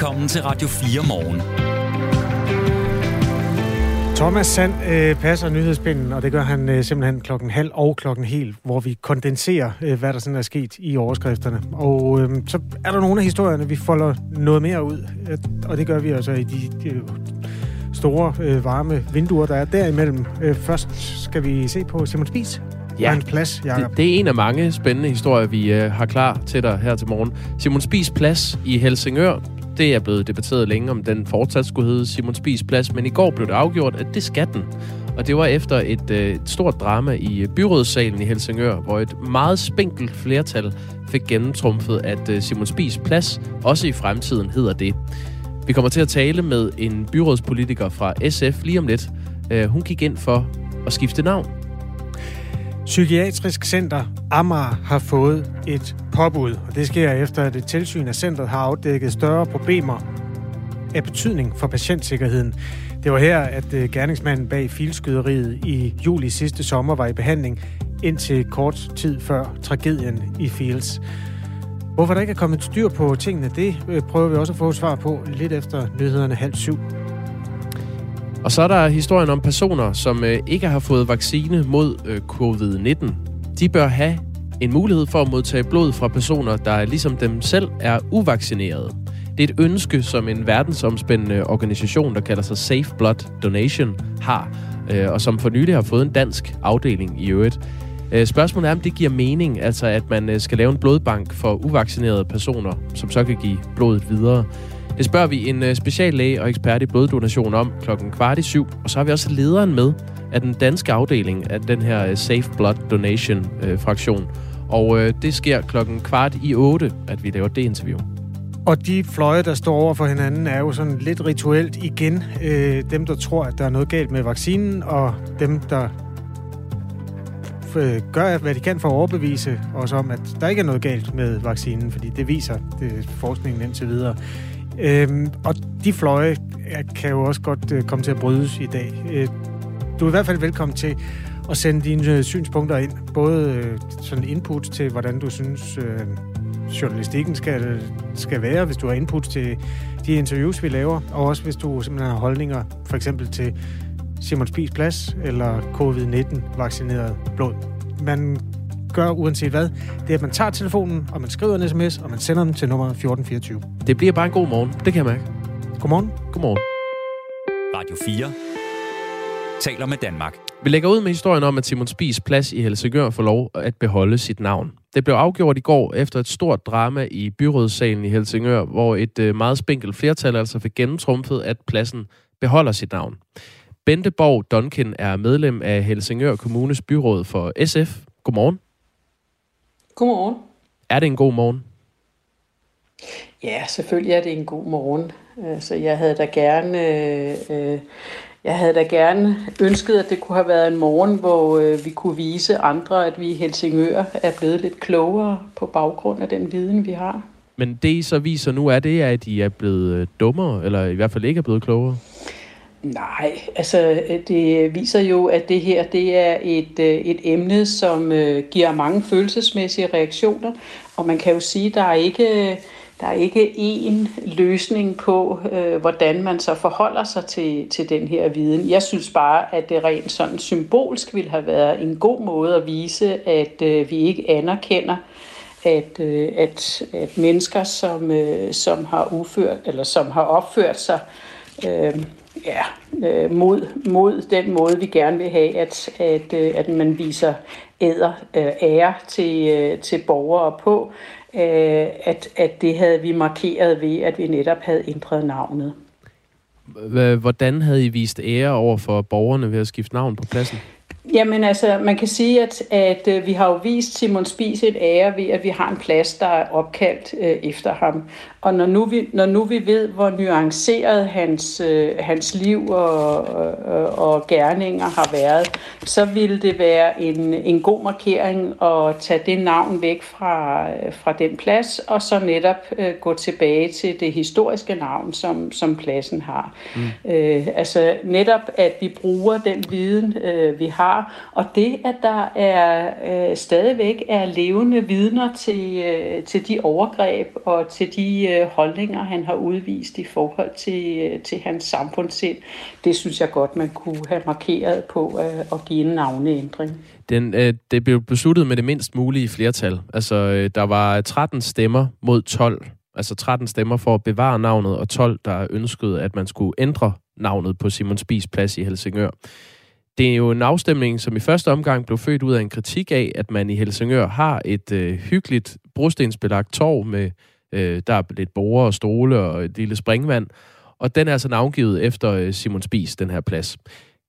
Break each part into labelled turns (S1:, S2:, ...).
S1: Velkommen til Radio 4 morgen.
S2: Thomas Sand øh, passer nyhedspinden, og det gør han øh, simpelthen klokken halv og klokken hel, hvor vi kondenserer, øh, hvad der sådan er sket i overskrifterne. Og øh, så er der nogle af historierne, vi folder noget mere ud, øh, og det gør vi altså i de, de store, øh, varme vinduer, der er derimellem. Øh, først skal vi se på Simon Spies. Ja, en plads,
S3: det, det er en af mange spændende historier, vi øh, har klar til dig her til morgen. Simon Spies plads i Helsingør, det er blevet debatteret længe, om den fortsat skulle hedde Simon Spies plads, men i går blev det afgjort, at det skal den. Og det var efter et, øh, et stort drama i øh, byrådssalen i Helsingør, hvor et meget spinkelt flertal fik gennemtrumfet, at øh, Simon Spies plads også i fremtiden hedder det. Vi kommer til at tale med en byrådspolitiker fra SF lige om lidt. Øh, hun gik ind for at skifte navn.
S2: Psykiatrisk Center Amager har fået et påbud, og det sker efter, at et tilsyn af centret har afdækket større problemer af betydning for patientsikkerheden. Det var her, at øh, gerningsmanden bag filskyderiet i juli sidste sommer var i behandling indtil kort tid før tragedien i Fields. Hvorfor der ikke er kommet styr på tingene, det øh, prøver vi også at få svar på lidt efter nyhederne halv syv.
S3: Og så er der historien om personer, som øh, ikke har fået vaccine mod øh, covid-19. De bør have en mulighed for at modtage blod fra personer, der ligesom dem selv er uvaccinerede. Det er et ønske, som en verdensomspændende organisation, der kalder sig Safe Blood Donation, har, øh, og som for nylig har fået en dansk afdeling i øvrigt. Øh, spørgsmålet er, om det giver mening, altså at man øh, skal lave en blodbank for uvaccinerede personer, som så kan give blodet videre. Det spørger vi en øh, speciallæge og ekspert i bloddonation om klokken kvart i syv. Og så har vi også lederen med af den danske afdeling af den her øh, Safe Blood Donation-fraktion. Øh, og det sker klokken kvart i otte, at vi laver det interview.
S2: Og de fløje, der står over for hinanden, er jo sådan lidt rituelt igen. dem, der tror, at der er noget galt med vaccinen, og dem, der øh, gør, hvad de kan for at overbevise os om, at der ikke er noget galt med vaccinen, fordi det viser det, forskningen indtil videre. Øhm, og de fløje kan jo også godt øh, komme til at brydes i dag. Øh, du er i hvert fald velkommen til at sende dine øh, synspunkter ind. Både øh, sådan input til, hvordan du synes, øh, journalistikken skal, skal være, hvis du har input til de interviews, vi laver, og også hvis du simpelthen har holdninger, for eksempel til Simon Spies plads eller covid-19 vaccineret blod. Man gør uanset hvad, det er, at man tager telefonen, og man skriver en sms, og man sender den til nummer 1424.
S3: Det bliver bare en god morgen, det kan jeg mærke.
S2: Godmorgen.
S3: Godmorgen.
S1: Radio 4 taler med Danmark.
S3: Vi lægger ud med historien om, at Simon Spies plads i Helsingør får lov at beholde sit navn. Det blev afgjort i går efter et stort drama i byrådssalen i Helsingør, hvor et øh, meget spinkelt flertal altså fik gennemtrumfet, at pladsen beholder sit navn. Bente Borg Donkin er medlem af Helsingør Kommunes byråd for SF. Godmorgen.
S4: Godmorgen.
S3: Er det en god morgen?
S4: Ja, selvfølgelig er det en god morgen. Så jeg havde da gerne, øh, jeg havde da gerne ønsket, at det kunne have været en morgen, hvor øh, vi kunne vise andre, at vi i Helsingør er blevet lidt klogere på baggrund af den viden, vi har.
S3: Men det, I så viser nu, er det, at I er blevet øh, dummere, eller i hvert fald ikke er blevet klogere?
S4: Nej, altså øh, det viser jo, at det her det er et, øh, et emne, som øh, giver mange følelsesmæssige reaktioner, og man kan jo sige, at der er ikke der er ikke én løsning på, øh, hvordan man så forholder sig til, til den her viden. Jeg synes bare, at det rent sådan symbolsk ville have været en god måde at vise, at øh, vi ikke anerkender, at, øh, at, at mennesker, som, øh, som har uført eller som har opført sig øh, ja, øh, mod, mod den måde, vi gerne vil have, at, at, øh, at man viser æder, øh, ære til, øh, til borgere på, øh, at, at det havde vi markeret ved, at vi netop havde ændret navnet.
S3: Hvordan havde I vist ære over for borgerne ved at skifte navn på pladsen?
S4: Jamen altså, man kan sige, at, at øh, vi har jo vist Simon Spies et ære ved, at vi har en plads, der er opkaldt øh, efter ham. Og når nu, vi, når nu vi ved, hvor nuanceret hans, øh, hans liv og, og, og gerninger har været, så ville det være en, en god markering at tage det navn væk fra, fra den plads, og så netop øh, gå tilbage til det historiske navn, som, som pladsen har. Mm. Øh, altså netop, at vi bruger den viden, øh, vi har, har. Og det, at der er øh, stadigvæk er levende vidner til, øh, til de overgreb og til de holdninger, han har udvist i forhold til, øh, til hans samfundssind, det synes jeg godt, man kunne have markeret på øh, at give en navneændring.
S3: Den, øh, det blev besluttet med det mindst mulige flertal. Altså, øh, der var 13 stemmer mod 12. Altså 13 stemmer for at bevare navnet, og 12, der ønskede, at man skulle ændre navnet på Simon Spies plads i Helsingør. Det er jo en afstemning, som i første omgang blev født ud af en kritik af, at man i Helsingør har et øh, hyggeligt brostensbelagt torv med, øh, der er lidt borer og stole og et lille springvand, og den er altså navngivet efter øh, Simon Spies, den her plads.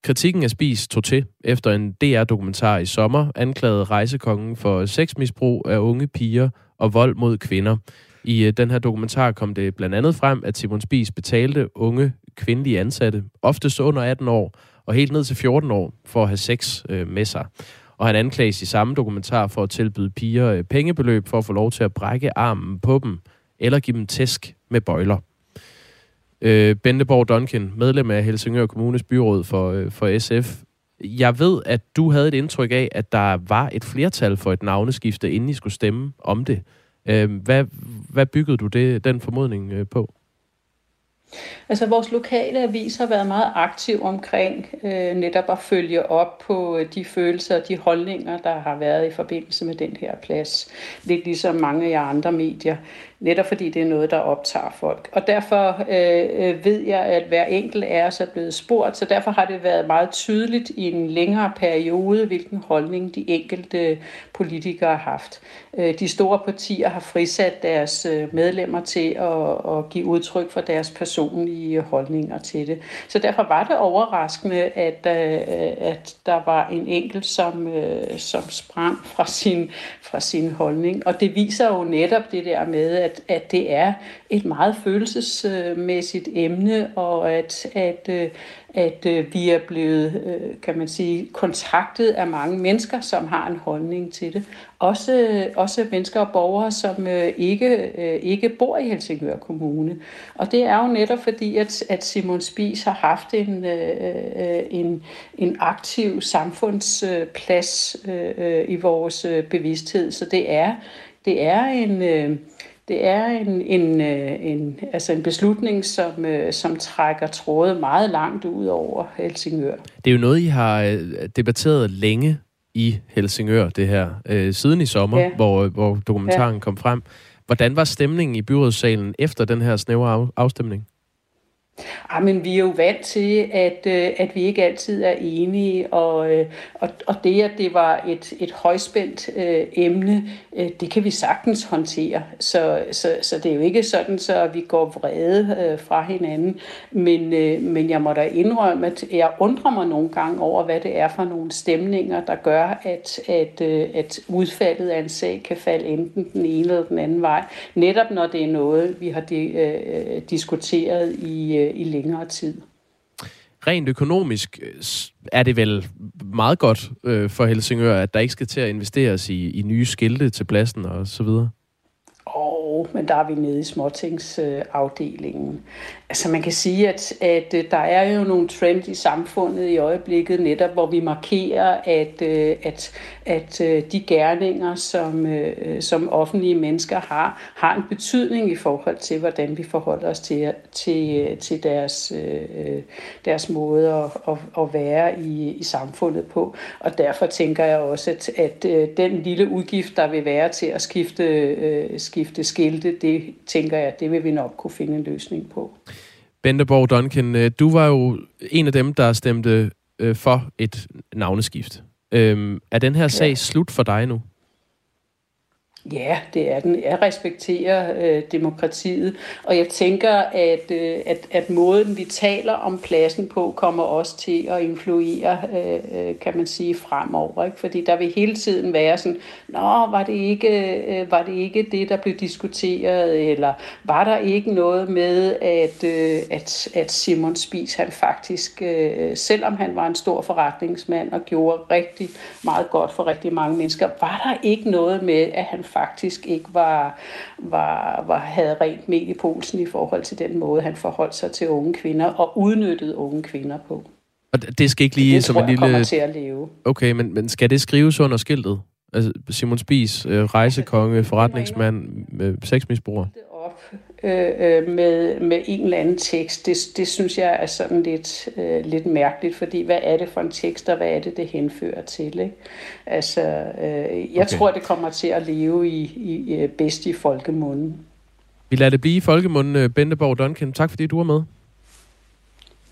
S3: Kritikken af Spis tog til efter en DR-dokumentar i sommer, anklagede rejsekongen for sexmisbrug af unge piger og vold mod kvinder. I øh, den her dokumentar kom det blandt andet frem, at Simon Spis betalte unge kvindelige ansatte, oftest under 18 år og helt ned til 14 år, for at have sex øh, med sig. Og han anklages i samme dokumentar for at tilbyde piger øh, pengebeløb for at få lov til at brække armen på dem, eller give dem tæsk med bøjler. Øh, Bendeborg Duncan, medlem af Helsingør Kommunes byråd for, øh, for SF. Jeg ved, at du havde et indtryk af, at der var et flertal for et navneskifte, inden I skulle stemme om det. Øh, hvad, hvad byggede du det, den formodning øh, på?
S4: Altså vores lokale avis har været meget aktiv omkring øh, netop at følge op på øh, de følelser og de holdninger, der har været i forbindelse med den her plads. Lidt ligesom mange af andre medier netop fordi det er noget, der optager folk. Og derfor øh, øh, ved jeg, at hver enkelt af os er blevet spurgt, så derfor har det været meget tydeligt i en længere periode, hvilken holdning de enkelte politikere har haft. Øh, de store partier har frisat deres øh, medlemmer til at, at give udtryk for deres personlige holdninger til det. Så derfor var det overraskende, at, øh, at der var en enkelt, som, øh, som sprang fra sin, fra sin holdning. Og det viser jo netop det der med, at at, at det er et meget følelsesmæssigt emne, og at, at, øh, at øh, vi er blevet, øh, kan man sige, kontaktet af mange mennesker, som har en holdning til det. Også, også mennesker og borgere, som ikke, ikke bor i Helsingør Kommune. Og det er jo netop fordi, at, at Simon Spies har haft en, en, en aktiv samfundsplads i vores bevidsthed. Så det er, det er en det er en, en, øh, en, altså en beslutning, som, øh, som trækker trådet meget langt ud over Helsingør.
S3: Det er jo noget, I har øh, debatteret længe i Helsingør, det her, siden i sommer, ja. hvor, hvor dokumentaren ja. kom frem. Hvordan var stemningen i byrådssalen efter den her snævre afstemning?
S4: Jamen, vi er jo vant til, at, øh, at vi ikke altid er enige, og, øh, og, og det, at det var et, et højspændt øh, emne, øh, det kan vi sagtens håndtere. Så, så, så det er jo ikke sådan, så vi går vrede øh, fra hinanden. Men, øh, men jeg må da indrømme, at jeg undrer mig nogle gange over, hvad det er for nogle stemninger, der gør, at, at, øh, at udfaldet af en sag kan falde enten den ene eller den anden vej. Netop når det er noget, vi har de, øh, øh, diskuteret i øh, Øh, i længere tid.
S3: Rent økonomisk øh, er det vel meget godt øh, for Helsingør, at der ikke skal til at investeres i, i nye skilte til pladsen og så videre?
S4: Men der er vi nede i småtingsafdelingen. Altså man kan sige, at, at øh, der er jo nogle trends i samfundet i øjeblikket, netop hvor vi markerer, at, øh, at, at øh, de gerninger, som, som offentlige mennesker har, har en betydning i forhold til, hvordan vi forholder os til, til, til deres, deres måde at, at, at være i, i samfundet på. Og derfor tænker jeg også, at, at den lille udgift, der vil være til at skifte, skifte skilte, det tænker jeg, det vil vi nok kunne finde en løsning på.
S3: Bendeborg Duncan, øh, du var jo en af dem, der stemte øh, for et navneskift. Øhm, er den her sag ja. slut for dig nu?
S4: Ja, det er den. Jeg respekterer øh, demokratiet, og jeg tænker, at, øh, at, at måden, vi taler om pladsen på, kommer også til at influere, øh, øh, kan man sige, fremover. Ikke? Fordi der vil hele tiden være sådan, nå, var det, ikke, øh, var det ikke det, der blev diskuteret, eller var der ikke noget med, at, øh, at, at Simon Spies, han faktisk, øh, selvom han var en stor forretningsmand og gjorde rigtig meget godt for rigtig mange mennesker, var der ikke noget med, at han faktisk ikke var, var, var, havde rent med i polsen i forhold til den måde, han forholdt sig til unge kvinder og udnyttede unge kvinder på.
S3: Og det skal ikke lige
S4: det
S3: som
S4: tror
S3: en
S4: jeg kommer
S3: lille...
S4: til at leve.
S3: Okay, men, men skal det skrives under skiltet? Altså Simon Spies, øh, rejsekonge, forretningsmand, øh, sexmisbruger.
S4: det øh, øh, med, med en eller anden tekst, det, det synes jeg er sådan lidt, øh, lidt mærkeligt, fordi hvad er det for en tekst, og hvad er det, det henfører til? Ikke? Altså, øh, jeg
S3: Okay.
S4: tror, det kommer til at leve i, i øh, bedst i folkemunden.
S3: Vi lader det blive i folkemunden, øh, Benteborg Duncan. Tak fordi du var med.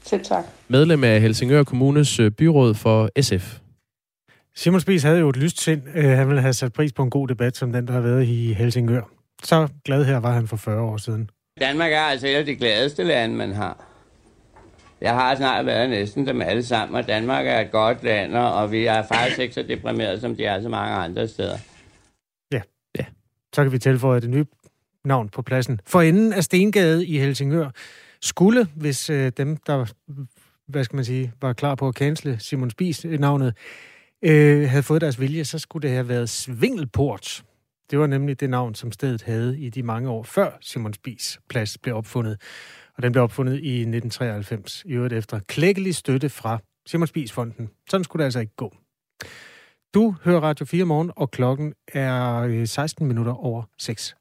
S4: Selv tak.
S3: Medlem af Helsingør Kommunes byråd for SF.
S2: Simon Spies havde jo et lyst sind. Han ville have sat pris på en god debat, som den, der har været i Helsingør. Så glad her var han for 40 år siden.
S5: Danmark er altså et af de gladeste lande, man har. Jeg har snart været næsten dem alle sammen, og Danmark er et godt land, og vi er faktisk ikke så deprimeret, som de er så mange andre steder.
S2: Så kan vi tilføje det nye navn på pladsen. For enden af Stengade i Helsingør skulle, hvis øh, dem, der hvad skal man sige, var klar på at cancele Simon Spies øh, navnet, øh, havde fået deres vilje, så skulle det have været Svingelport. Det var nemlig det navn, som stedet havde i de mange år før Simon Spies plads blev opfundet. Og den blev opfundet i 1993, i øvrigt efter klækkelig støtte fra Simon Spies Fonden. Sådan skulle det altså ikke gå. Du hører Radio 4 morgen, og klokken er øh, 16 minutter over 6.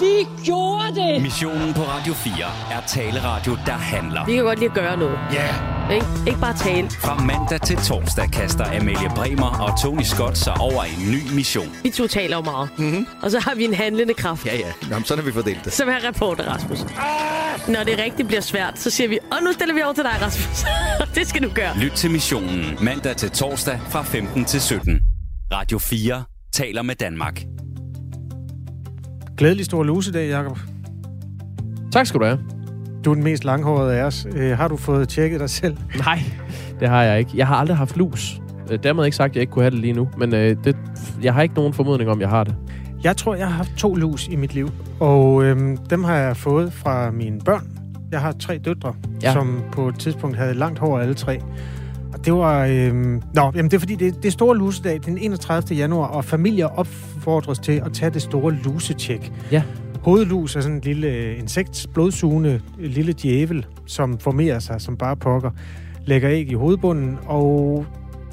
S6: Vi gjorde det!
S1: Missionen på Radio 4 er taleradio, der handler.
S6: Vi kan godt lide at gøre noget.
S1: Ja! Yeah.
S6: Ikke, ikke bare tale.
S1: Fra mandag til torsdag kaster Amalie Bremer og Tony Scott sig over en ny mission.
S6: Vi to taler jo meget. Mm-hmm. Og så har vi en handlende kraft,
S7: Ja, ja. Nå, men sådan har vi fordelt det.
S6: som er reporter Rasmus. Når det rigtig bliver svært, så siger vi, og nu stiller vi over til dig, Rasmus. det skal du gøre.
S1: Lyt til missionen mandag til torsdag fra 15 til 17. Radio 4 taler med Danmark.
S2: Glædelig stor lusedag, Jacob.
S3: Tak skal du have.
S2: Du er den mest langhårede af os. Øh, har du fået tjekket dig selv?
S3: Nej, det har jeg ikke. Jeg har aldrig haft lus. Øh, Dermed ikke sagt, at jeg ikke kunne have det lige nu. Men øh, det, jeg har ikke nogen formodning om, jeg har det.
S2: Jeg tror, jeg har haft to lus i mit liv, og øhm, dem har jeg fået fra mine børn. Jeg har tre døtre,
S3: Ja.
S2: som på et tidspunkt havde langt hår alle tre. Og det var... Øhm, nå, jamen det er fordi, det, det er store lusedag den 31. januar, og familier opfordres til at tage det store lusetjek.
S3: Ja.
S2: Hovedlus er sådan en lille øh, insekt, blodsugende øh, lille djævel, som formerer sig som bare pokker, lægger æg i hovedbunden, og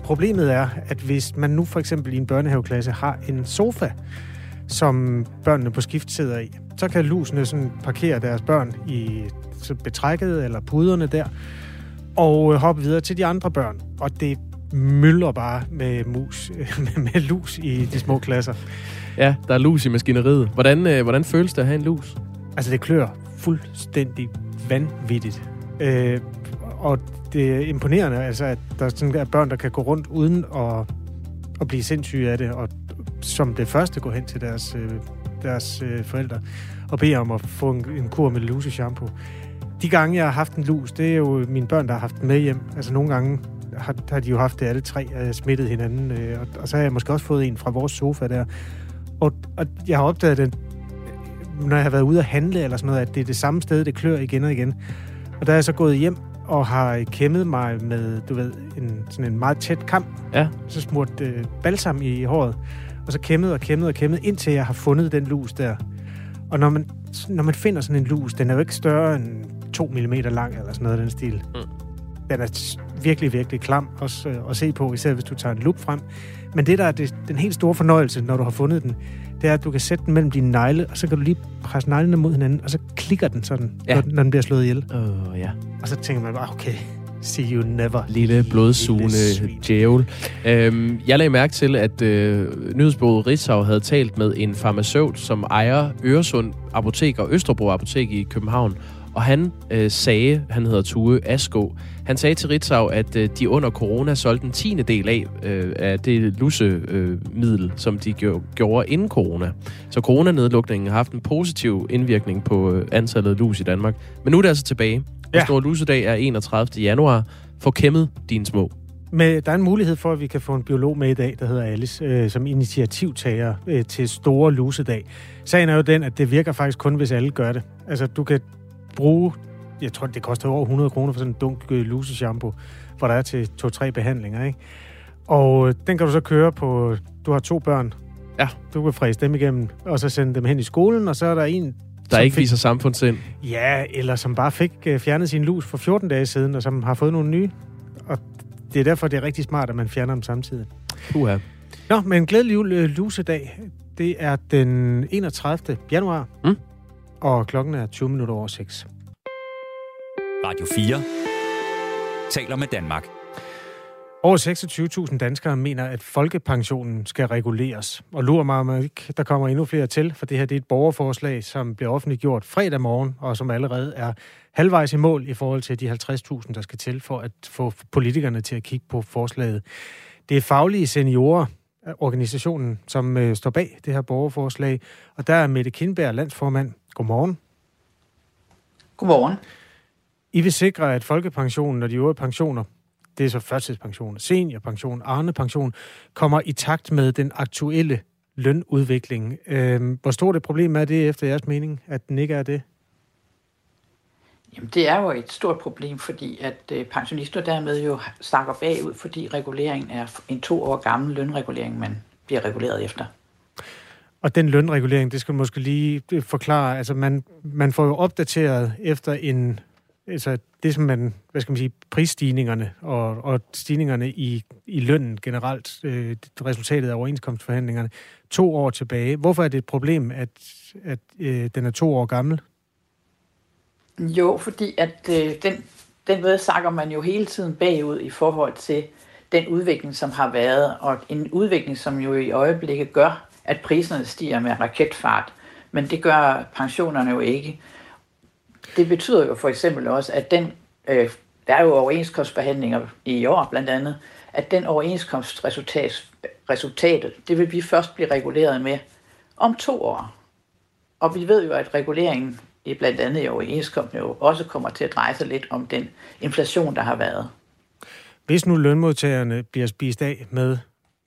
S2: problemet er, at hvis man nu for eksempel i en børnehaveklasse har en sofa, som børnene på skift sidder i, så kan lusene sådan parkere deres børn i betrækket eller puderne der, og øh, hoppe videre til de andre børn. Og det mylder bare med mus, med, med lus i de små klasser.
S3: Ja, der er lus i maskineriet. Hvordan, øh, hvordan føles det at have en lus?
S2: Altså, det klør fuldstændig vanvittigt. Øh, og det er imponerende, altså, at der sådan er børn, der kan gå rundt uden at, at blive sindssyge af det, og som det første gå hen til deres, øh, deres øh, forældre og bede om at få en, en kur med luseshampoo. De gange, jeg har haft en lus, det er jo mine børn, der har haft den med hjem. Altså, nogle gange har, har de jo haft det alle tre, øh, smittet hinanden, øh, og, og så har jeg måske også fået en fra vores sofa der. Og, og jeg har opdaget den, når jeg har været ude at handle eller sådan noget, at det er det samme sted, det klør igen og igen. Og der er jeg så gået hjem og har kæmmet mig med, du ved, en, sådan en meget tæt kam.
S3: Ja.
S2: Så smurt øh, balsam i håret. Og så kæmmet og kæmmet og kæmmet, indtil jeg har fundet den lus der. Og når man, når man finder sådan en lus, den er jo ikke større end 2 mm lang eller sådan noget af den stil.
S3: Mm.
S2: Den er virkelig, virkelig klam også øh, at se på, især hvis du tager en lup frem. Men det, der er det, den helt store fornøjelse, når du har fundet den, det er, at du kan sætte den mellem dine negle, og så kan du lige presse neglene mod hinanden, og så klikker den sådan,
S3: Ja.
S2: når, når den bliver slået ihjel.
S3: Åh, oh, ja.
S2: Og så tænker man bare, okay, see you never.
S3: Lille blodsugende djævel. Øhm, jeg lagde mærke til, at øh, nyhedsbureauet Ritzau havde talt med en farmaceut, som ejer Øresund Apotek og Østerbro Apotek i København. Og han øh, sagde, han hedder Tue Asko, han sagde til Ritzau, at øh, de under corona solgte en tiende del af, øh, af det lussemiddel, øh, som de gjorde, gjorde inden corona. Så coronanedlukningen har haft en positiv indvirkning på øh, antallet af lus i Danmark. Men nu er det altså tilbage. Ja. Stor lusedag er 31. januar. Få kæmmet dine små.
S2: Men der er en mulighed for, at vi kan få en biolog med i dag, der hedder Alice, øh, som initiativtager øh, til store lusedag. Sagen er jo den, at det virker faktisk kun, hvis alle gør det. Altså, du kan bruge, jeg tror, det koster over 100 kroner for sådan en dunk øh, luseshampoo, hvor der er til to-tre behandlinger, ikke? Og øh, den kan du så køre på, du har to børn.
S3: Ja.
S2: Du kan fræse dem igennem, og så sende dem hen i skolen, og så er der en
S3: der ikke fik, viser samfundssind.
S2: Ja, eller som bare fik uh, fjernet sin lus for 14 dage siden, og som har fået nogle nye. Og det er derfor, det er rigtig smart, at man fjerner dem samtidig.
S3: Uha.
S2: Nå, men glædelig uh, lusedag. Det er den 31. januar, mm. Og klokken er 20 minutter over 6.
S1: Radio 4 taler med Danmark.
S2: Over 26.000 danskere mener, at folkepensionen skal reguleres. Og lurer mig, om ikke der kommer endnu flere til, for det her det er et borgerforslag, som bliver offentliggjort fredag morgen, og som allerede er halvvejs i mål i forhold til de 50.000, der skal til for at få politikerne til at kigge på forslaget. Det er faglige seniorer, organisationen, som øh, står bag det her borgerforslag. Og der er Mette Kindberg, landsformand. Godmorgen.
S7: Godmorgen.
S2: I vil sikre, at folkepensionen og de øvrige pensioner det er så førtidspension, seniorpension, arnepension, kommer i takt med den aktuelle lønudvikling. Øh, hvor stort et problem er det efter jeres mening, at den ikke er det?
S7: Jamen, det er jo et stort problem, fordi at øh, pensionister dermed jo snakker bagud, fordi reguleringen er en to år gammel lønregulering, man bliver reguleret efter.
S2: Og den lønregulering, det skal måske lige øh, forklare. Altså, man, man får jo opdateret efter en altså det, som man, hvad skal man sige, prisstigningerne og, og stigningerne i, i lønnen generelt, øh, resultatet af overenskomstforhandlingerne, to år tilbage. Hvorfor er det et problem, at, at øh, den er to år gammel?
S7: Jo, fordi at øh, den, den ved sakker man jo hele tiden bagud i forhold til den udvikling, som har været, og en udvikling, som jo i øjeblikket gør, at priserne stiger med raketfart. Men det gør pensionerne jo ikke. Det betyder jo for eksempel også, at den, øh, der er jo overenskomstbehandlinger i år blandt andet, at den overenskomstresultat, resultatet, det vil vi først blive reguleret med om to år. Og vi ved jo, at reguleringen i blandt andet i overenskomsten jo også kommer til at dreje sig lidt om den inflation, der har været.
S2: Hvis nu lønmodtagerne bliver spist af med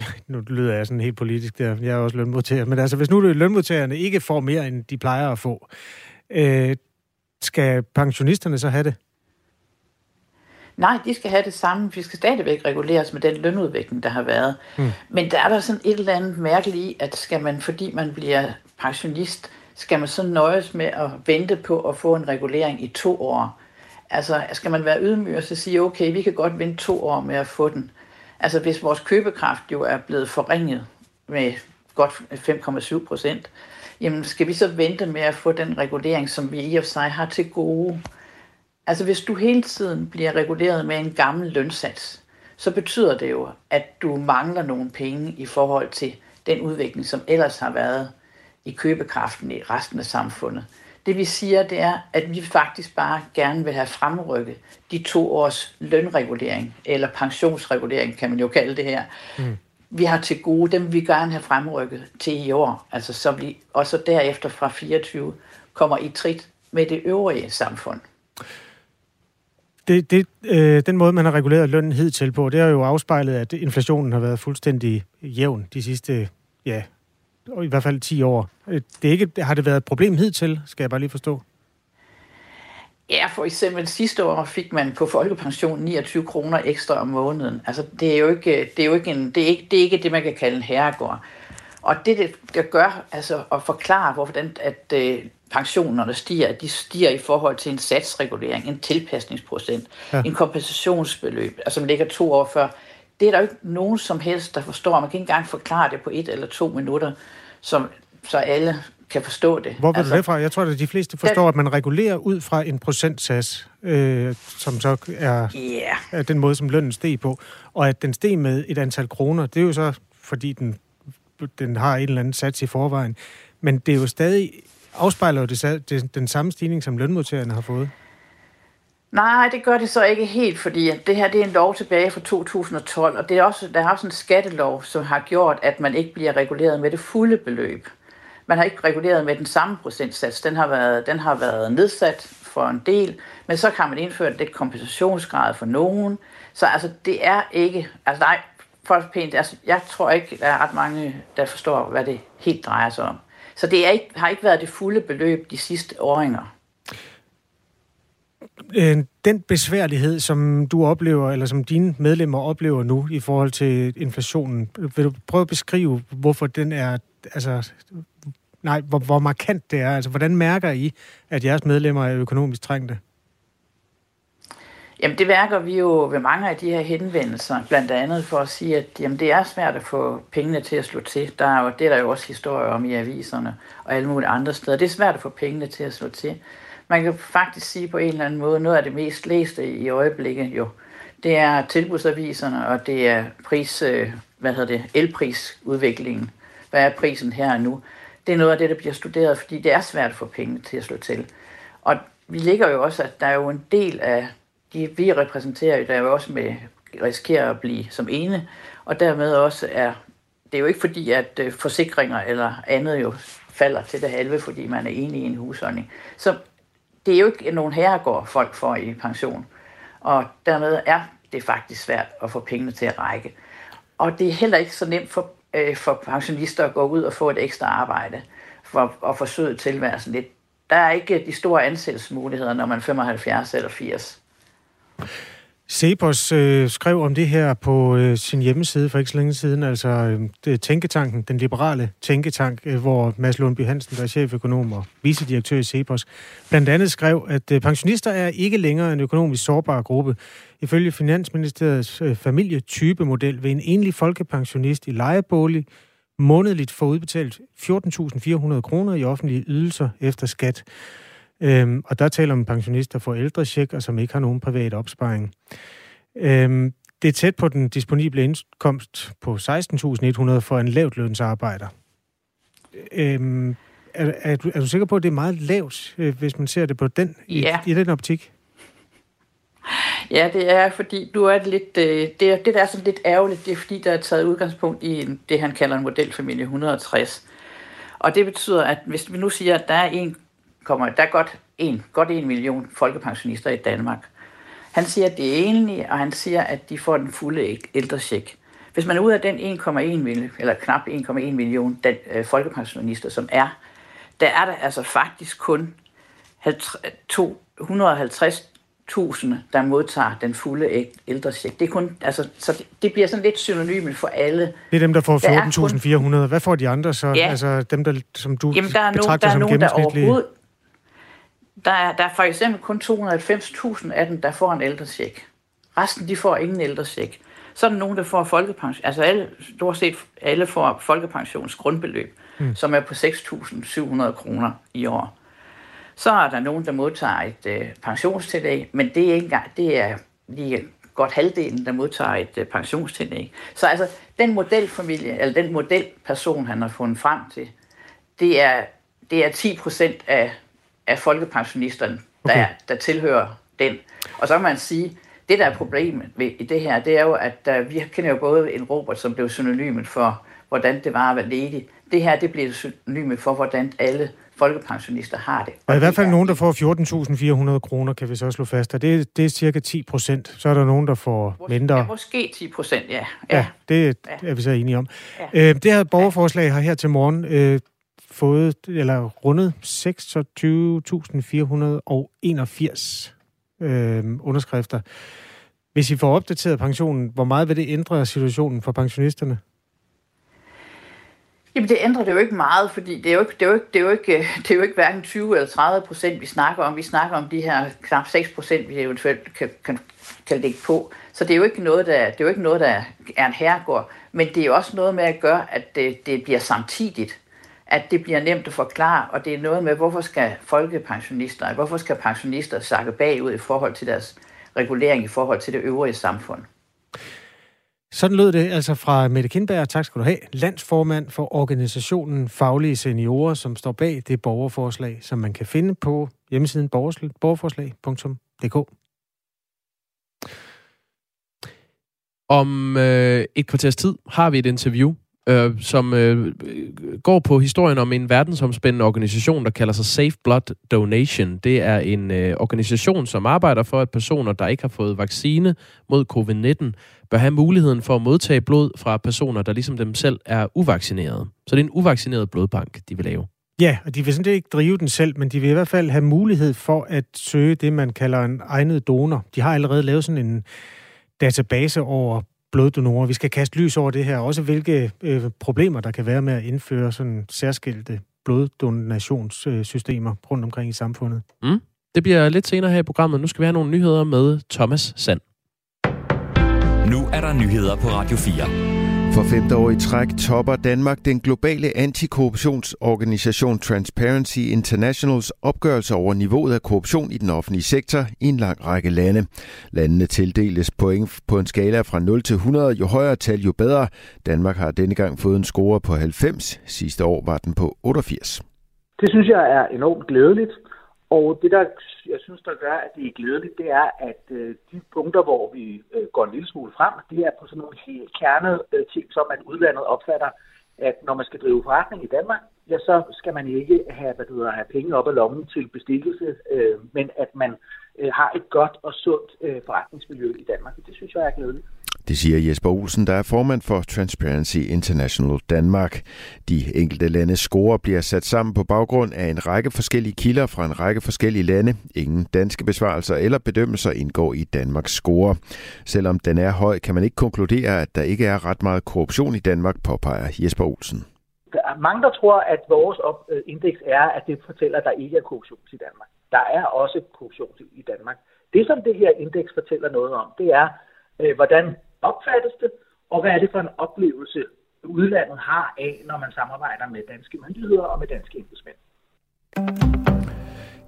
S2: nu lyder jeg sådan helt politisk der, jeg er også lønmodtager, men altså hvis nu lønmodtagerne ikke får mere, end de plejer at få, øh, skal pensionisterne så have det?
S7: Nej, de skal have det samme. Vi skal stadigvæk reguleres med den lønudvikling, der har været. Mm. Men der er der sådan et eller andet mærkeligt i, at skal man, fordi man bliver pensionist, skal man så nøjes med at vente på at få en regulering i to år. Altså, skal man være ydmyg og så sige, okay, vi kan godt vente to år med at få den. Altså, hvis vores købekraft jo er blevet forringet med godt 5,7 procent, jamen skal vi så vente med at få den regulering, som vi i og for sig har til gode? Altså hvis du hele tiden bliver reguleret med en gammel lønsats, så betyder det jo, at du mangler nogle penge i forhold til den udvikling, som ellers har været i købekraften i resten af samfundet. Det vi siger, det er, at vi faktisk bare gerne vil have fremrykket de to års lønregulering, eller pensionsregulering, kan man jo kalde det her, mm vi har til gode, dem vi gerne have fremrykket til i år. Altså så vi, og så derefter fra 24 kommer i trit med det øvrige samfund.
S2: Det, det, øh, den måde, man har reguleret lønnen hidtil på, det har jo afspejlet, at inflationen har været fuldstændig jævn de sidste, ja, i hvert fald 10 år. Det er ikke, har det været et problem hidtil, skal jeg bare lige forstå?
S7: Ja, for eksempel sidste år fik man på folkepension 29 kroner ekstra om måneden. Altså, det er jo ikke det, er jo ikke en, det, er ikke, det, er ikke det, man kan kalde en herregård. Og det, det, det gør, altså at forklare, hvorfor den, at øh, pensionerne stiger, at de stiger i forhold til en satsregulering, en tilpasningsprocent, ja. en kompensationsbeløb, altså som ligger to år før. Det er der jo ikke nogen som helst, der forstår. Man kan ikke engang forklare det på et eller to minutter, som, så alle kan forstå det.
S2: Hvor vil altså, det fra? Jeg tror, at de fleste forstår, den, at man regulerer ud fra en procentsats, øh, som så er, yeah. er den måde, som lønnen steg på, og at den steg med et antal kroner, det er jo så, fordi den, den har en eller anden sats i forvejen. Men det er jo stadig, afspejler jo det, det, den samme stigning, som lønmodtagerne har fået.
S7: Nej, det gør det så ikke helt, fordi det her det er en lov tilbage fra 2012, og det er også, der er også en skattelov, som har gjort, at man ikke bliver reguleret med det fulde beløb. Man har ikke reguleret med den samme procentsats. Den har været, den har været nedsat for en del, men så kan man indføre lidt kompensationsgrad for nogen. Så altså, det er ikke... Altså nej, for pænt, altså, jeg tror ikke, der er ret mange, der forstår, hvad det helt drejer sig om. Så det er ikke, har ikke været det fulde beløb de sidste åringer.
S2: Øh, den besværlighed, som du oplever, eller som dine medlemmer oplever nu i forhold til inflationen, vil du prøve at beskrive, hvorfor den er, altså, nej, hvor, hvor markant det er? Altså, hvordan mærker I, at jeres medlemmer er økonomisk trængte?
S7: Jamen det værker vi jo ved mange af de her henvendelser, blandt andet for at sige, at jamen, det er svært at få pengene til at slå til. Der er jo, det er der jo også historier om i aviserne og alle mulige andre steder. Det er svært at få pengene til at slå til. Man kan faktisk sige på en eller anden måde, noget af det mest læste i øjeblikket jo, det er tilbudsaviserne, og det er pris, øh, hvad hedder det, elprisudviklingen. Hvad er prisen her og nu? Det er noget af det, der bliver studeret, fordi det er svært at få penge til at slå til. Og vi ligger jo også, at der er jo en del af de, vi repræsenterer, der jo også med risikerer at blive som ene, og dermed også er, det er jo ikke fordi, at øh, forsikringer eller andet jo falder til det halve, fordi man er enig i en husholdning. Så det er jo ikke nogen herregård, folk får i pension. Og dermed er det faktisk svært at få pengene til at række. Og det er heller ikke så nemt for, øh, for pensionister at gå ud og få et ekstra arbejde for at forsøge tilværelsen lidt. Der er ikke de store ansættelsesmuligheder, når man er 75 eller 80.
S2: Cepos øh, skrev om det her på øh, sin hjemmeside for ikke så længe siden, altså øh, Tænketanken, den liberale tænketank, øh, hvor Mads Lundby Hansen, der er cheføkonom og vicedirektør i Cepos, blandt andet skrev, at øh, pensionister er ikke længere en økonomisk sårbar gruppe. Ifølge Finansministeriets øh, familietypemodel vil en enlig folkepensionist i lejebolig månedligt få udbetalt 14.400 kroner i offentlige ydelser efter skat. Øhm, og der taler om pensionister for ældre tjek, og som ikke har nogen privat opsparing. Øhm, det er tæt på den disponible indkomst på 16.100 for en lavt lønsarbejder. Øhm, er, er, du, er du sikker på, at det er meget lavt, øh, hvis man ser det på den,
S7: ja.
S2: i, i den optik?
S7: Ja, det er, fordi du er lidt, øh, det, er, det der er sådan lidt ærgerligt, det er fordi, der er taget udgangspunkt i en, det, han kalder en modelfamilie 160. Og det betyder, at hvis vi nu siger, at der er en kommer, der er godt en, godt en million folkepensionister i Danmark. Han siger, at det er enlige, og han siger, at de får den fulde ældrecheck. Hvis man er ud af den 1,1 million, eller knap 1,1 million den, øh, folkepensionister, som er, der er der altså faktisk kun 250.000, der modtager den fulde ældrecheck. Det er kun, altså, så det, det bliver sådan lidt synonymt for alle.
S2: Det er dem, der får 14.400. Kun... Hvad får de andre så? Ja. Altså dem, der, som du
S7: Jamen, der er
S2: betragter
S7: nogen, der er
S2: som
S7: nogen, der overhovedet, der er, der er for eksempel kun 290.000 af dem, der får en ældrecheck. Resten, de får ingen ældrecheck. Så er der nogen, der får folkepension. Altså alle, stort set alle får folkepensions grundbeløb, mm. som er på 6.700 kroner i år. Så er der nogen, der modtager et øh, pensionstillæg, men det er ikke engang, det er lige godt halvdelen, der modtager et øh, pensionstillæg. Så altså, den modelfamilie, eller den modelperson, han har fundet frem til, det er, det er 10 procent af af folkepensionisterne, der, okay. der tilhører den. Og så kan man sige, det der er problemet ved i det her, det er jo, at uh, vi kender jo både en Robert, som blev synonymet for, hvordan det var at være ledig. Det her, det bliver synonymet for, hvordan alle folkepensionister har det.
S2: Og i hvert fald nogen, der får 14.400 kroner, kan vi så slå fast. Og det, det er cirka 10 procent. Så er der nogen, der får
S7: måske,
S2: mindre.
S7: Ja, måske 10 procent, ja.
S2: ja. Ja, det ja. er vi så enige om. Ja. Øh, det her borgerforslag har her til morgen øh, fået, eller rundet 26.481 øh, underskrifter. Hvis I får opdateret pensionen, hvor meget vil det ændre situationen for pensionisterne?
S7: Jamen det ændrer det jo ikke meget, fordi det er jo ikke, det er jo ikke, det er jo ikke, det er jo ikke hverken 20 eller 30 procent, vi snakker om. Vi snakker om de her knap 6 procent, vi eventuelt kan, kan, kan lægge på. Så det er jo ikke noget, der, det er jo ikke noget, der er en herregård. Men det er jo også noget med at gøre, at det, det bliver samtidigt at det bliver nemt at forklare, og det er noget med, hvorfor skal folkepensionister, hvorfor skal pensionister sakke bagud i forhold til deres regulering i forhold til det øvrige samfund.
S2: Sådan lød det altså fra Mette Kindberg, tak skal du have, landsformand for organisationen Faglige Seniorer, som står bag det borgerforslag, som man kan finde på hjemmesiden borgerforslag.dk.
S3: Om øh, et kvarters tid har vi et interview øh, som øh, går på historien om en verdensomspændende organisation, der kalder sig Safe Blood Donation. Det er en øh, organisation, som arbejder for, at personer, der ikke har fået vaccine mod covid-19, bør have muligheden for at modtage blod fra personer, der ligesom dem selv er uvaccinerede. Så det er en uvaccineret blodbank, de vil lave.
S2: Ja, og de vil sådan ikke drive den selv, men de vil i hvert fald have mulighed for at søge det, man kalder en egnet donor. De har allerede lavet sådan en database over bloddonorer. Vi skal kaste lys over det her, også hvilke øh, problemer der kan være med at indføre sådan særskilte bloddonationssystemer rundt omkring i samfundet.
S3: Mm. Det bliver lidt senere her i programmet. Nu skal vi have nogle nyheder med Thomas Sand.
S1: Nu er der nyheder på Radio 4.
S8: For femte år i træk topper Danmark den globale antikorruptionsorganisation Transparency Internationals opgørelse over niveauet af korruption i den offentlige sektor i en lang række lande. Landene tildeles point på en skala fra 0 til 100. Jo højere tal, jo bedre. Danmark har denne gang fået en score på 90. Sidste år var den på 88.
S9: Det synes jeg er enormt glædeligt. Og det, der jeg synes, der gør, at det er glædeligt, det er, at øh, de punkter, hvor vi øh, går en lille smule frem, det er på sådan nogle helt kernede øh, ting, som at udlandet opfatter, at når man skal drive forretning i Danmark, ja, så skal man ikke have, hvad det hedder, have penge op af lommen til bestikkelse, øh, men at man øh, har et godt og sundt øh, forretningsmiljø i Danmark. Det synes jeg er glædeligt.
S8: Det siger Jesper Olsen, der er formand for Transparency International Danmark. De enkelte landes score bliver sat sammen på baggrund af en række forskellige kilder fra en række forskellige lande. Ingen danske besvarelser eller bedømmelser indgår i Danmarks score. Selvom den er høj, kan man ikke konkludere, at der ikke er ret meget korruption i Danmark, påpeger Jesper Olsen.
S9: Der er mange, der tror, at vores øh, indeks er, at det fortæller, at der ikke er korruption i Danmark. Der er også korruption i Danmark. Det, som det her indeks fortæller noget om, det er, øh, hvordan opfattes det, og hvad er det for en oplevelse, udlandet har af, når man samarbejder med danske myndigheder og med danske embedsmænd.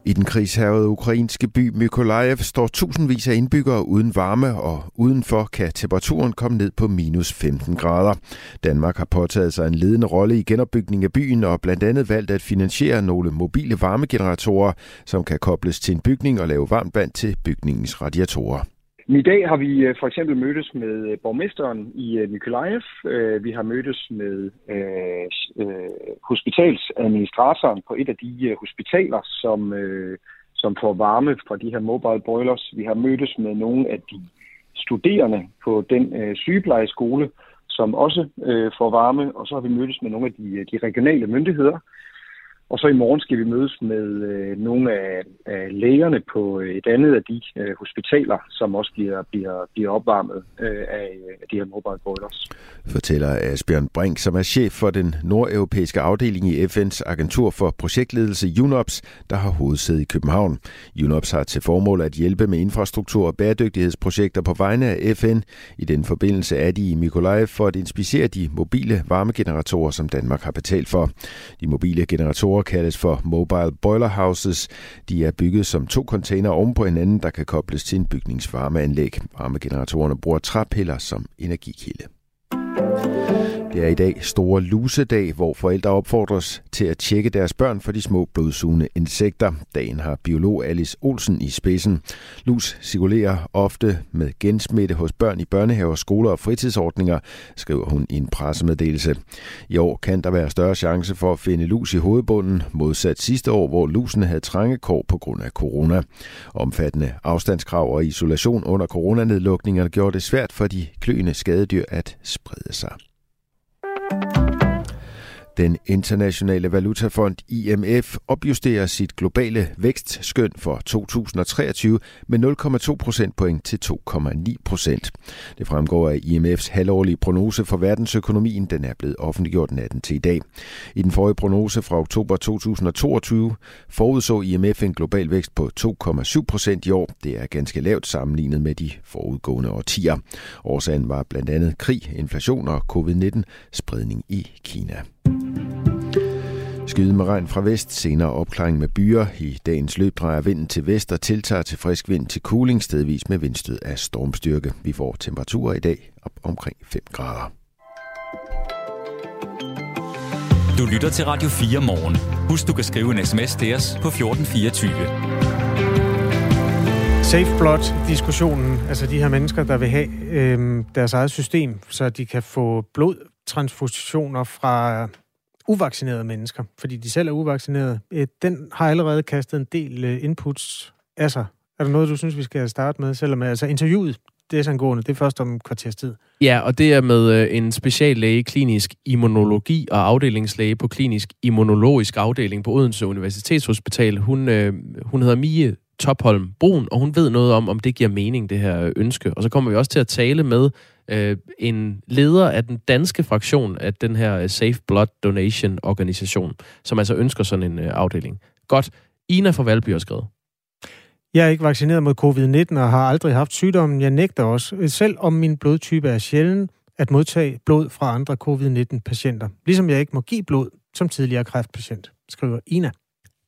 S8: I den krigshærvede ukrainske by Mykolaiv står tusindvis af indbyggere uden varme, og udenfor kan temperaturen komme ned på minus 15 grader. Danmark har påtaget sig en ledende rolle i genopbygningen af byen og blandt andet valgt at finansiere nogle mobile varmegeneratorer, som kan kobles til en bygning og lave varmt vand til bygningens radiatorer.
S10: I dag har vi øh, for eksempel mødtes med øh, borgmesteren i øh, øh, Vi har mødtes med hospitalsadministratoren på et af de hospitaler, som, som får varme fra de her mobile boilers. Vi har mødtes med nogle af de studerende på den sygeplejeskole, som også får varme. Og så har vi mødtes med nogle af de, de regionale myndigheder, og så i morgen skal vi mødes med øh, nogle af, af lægerne på øh, et andet af de øh, hospitaler, som også bliver, bliver, bliver opvarmet øh, af, af de her mobile boilers.
S8: Fortæller Asbjørn Brink, som er chef for den nordeuropæiske afdeling i FN's agentur for projektledelse UNOPS, der har hovedsæde i København. UNOPS har til formål at hjælpe med infrastruktur og bæredygtighedsprojekter på vegne af FN. I den forbindelse er de i Mykolaiv for at inspicere de mobile varmegeneratorer, som Danmark har betalt for. De mobile generatorer Generatorer kaldes for Mobile Boiler Houses. De er bygget som to container oven på hinanden, der kan kobles til en bygningsvarmeanlæg. Varmegeneratorerne bruger træpiller som energikilde. Det er i dag store lusedag, hvor forældre opfordres til at tjekke deres børn for de små blodsugende insekter. Dagen har biolog Alice Olsen i spidsen. Lus cirkulerer ofte med gensmitte hos børn i børnehaver, skoler og fritidsordninger, skriver hun i en pressemeddelelse. I år kan der være større chance for at finde lus i hovedbunden, modsat sidste år, hvor lusene havde trangekår på grund af corona. Omfattende afstandskrav og isolation under coronanedlukningerne gjorde det svært for de kløende skadedyr at sprede sig. Den internationale valutafond IMF opjusterer sit globale vækstskøn for 2023 med 0,2 procentpoint til 2,9 procent. Det fremgår af IMF's halvårlige prognose for verdensøkonomien. Den er blevet offentliggjort natten til i dag. I den forrige prognose fra oktober 2022 forudså IMF en global vækst på 2,7 procent i år. Det er ganske lavt sammenlignet med de forudgående årtier. Årsagen var blandt andet krig, inflation og covid-19 spredning i Kina. Skyde med regn fra vest, senere opklaring med byer. I dagens løb drejer vinden til vest og tiltager til frisk vind til cooling, stedvis med vindstød af stormstyrke. Vi får temperaturer i dag op omkring 5 grader.
S1: Du lytter til Radio 4 morgen. Husk, du kan skrive en sms til os på 1424.
S2: Safe Blood-diskussionen, altså de her mennesker, der vil have øh, deres eget system, så de kan få transfusioner fra uvaccinerede mennesker, fordi de selv er uvaccinerede, øh, den har allerede kastet en del øh, inputs af sig. Er der noget, du synes, vi skal starte med? Selvom altså interviewet, det er angående, det er først om kvarters tid.
S3: Ja, og det er med øh, en speciallæge klinisk immunologi og afdelingslæge på klinisk immunologisk afdeling på Odense Universitetshospital. Hun, øh, hun hedder Mie Topholm Brun, og hun ved noget om, om det giver mening, det her ønske. Og så kommer vi også til at tale med øh, en leder af den danske fraktion af den her Safe Blood Donation organisation, som altså ønsker sådan en øh, afdeling. Godt. Ina fra Valby har skrevet.
S2: Jeg er ikke vaccineret mod covid-19 og har aldrig haft sygdommen. Jeg nægter også, selv om min blodtype er sjælden, at modtage blod fra andre covid-19-patienter. Ligesom jeg ikke må give blod som tidligere kræftpatient, skriver Ina.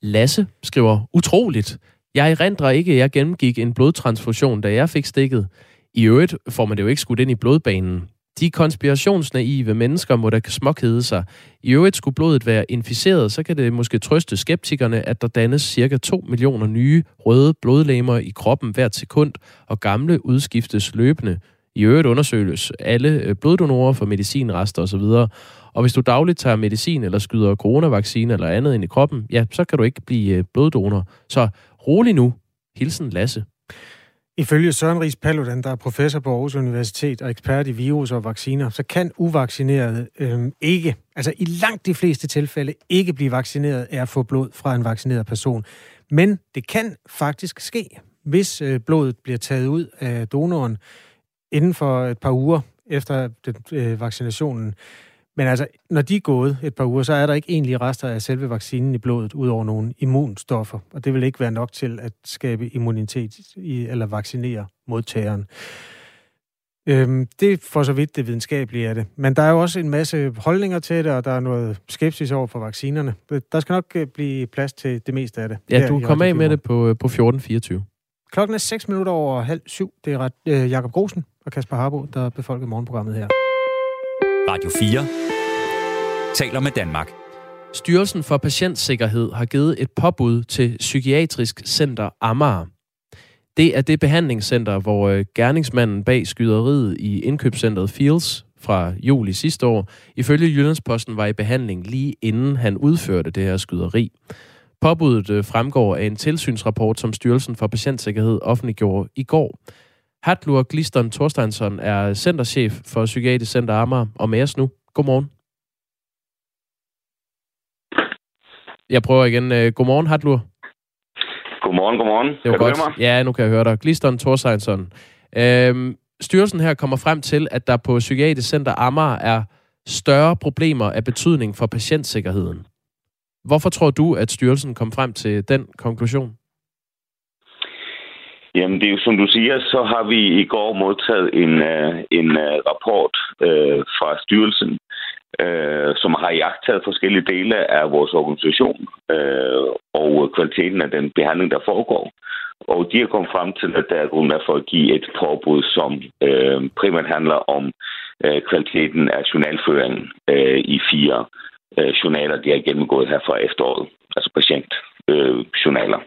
S3: Lasse skriver, utroligt. Jeg erindrer ikke, at jeg gennemgik en blodtransfusion, da jeg fik stikket. I øvrigt får man det jo ikke skudt ind i blodbanen. De konspirationsnaive mennesker må da småkede sig. I øvrigt skulle blodet være inficeret, så kan det måske trøste skeptikerne, at der dannes cirka 2 millioner nye røde blodlegemer i kroppen hvert sekund, og gamle udskiftes løbende. I øvrigt undersøges alle øh, bloddonorer for medicinrester osv. Og hvis du dagligt tager medicin eller skyder coronavaccine eller andet ind i kroppen, ja, så kan du ikke blive øh, bloddonor. Så rolig nu. Hilsen Lasse.
S2: Ifølge Søren Ries Paludan, der er professor på Aarhus Universitet og ekspert i virus og vacciner, så kan uvaccinerede øh, ikke, altså i langt de fleste tilfælde, ikke blive vaccineret af at få blod fra en vaccineret person. Men det kan faktisk ske, hvis øh, blodet bliver taget ud af donoren inden for et par uger efter den, øh, vaccinationen. Men altså, når de er gået et par uger, så er der ikke egentlig rester af selve vaccinen i blodet, ud over nogle immunstoffer. Og det vil ikke være nok til at skabe immunitet i, eller vaccinere modtageren. Øhm, det er for så vidt det videnskabelige af det. Men der er jo også en masse holdninger til det, og der er noget skepsis over for vaccinerne. Der skal nok øh, blive plads til det meste af det.
S3: Ja, du kommer af med det på, øh, på 14.24.
S2: Klokken er 6 minutter over halv syv. Det er ret, øh, Jakob Grosen og Kasper Harbo, der befolker morgenprogrammet her.
S1: Radio 4 taler med Danmark.
S3: Styrelsen for Patientsikkerhed har givet et påbud til Psykiatrisk Center Amager. Det er det behandlingscenter, hvor øh, gerningsmanden bag skyderiet i indkøbscentret Fields fra juli sidste år, ifølge Jyllandsposten var i behandling lige inden han udførte det her skyderi. Påbuddet øh, fremgår af en tilsynsrapport, som Styrelsen for Patientsikkerhed offentliggjorde i går. Hatlur Gliston Thorsteinsson er centerchef for Psykiatrisk Center Amager og med os nu. Godmorgen. Jeg prøver igen. Øh, godmorgen, Hatlur.
S11: Godmorgen, godmorgen.
S3: Det var kan godt. Mig? Ja, nu kan jeg høre dig. Gliston Thorsteinsson. Øhm, styrelsen her kommer frem til, at der på Psykiatrisk Center Amager er større problemer af betydning for patientsikkerheden. Hvorfor tror du, at styrelsen kom frem til den konklusion?
S11: Jamen, det er jo som du siger, så har vi i går modtaget en, øh, en øh, rapport øh, fra styrelsen, øh, som har jagtet forskellige dele af vores organisation øh, og kvaliteten af den behandling, der foregår. Og de er kommet frem til, at der er grund for at give et påbud, som øh, primært handler om øh, kvaliteten af journalføringen øh, i fire øh, journaler, de har gennemgået her fra efteråret, altså patientjournaler. journaler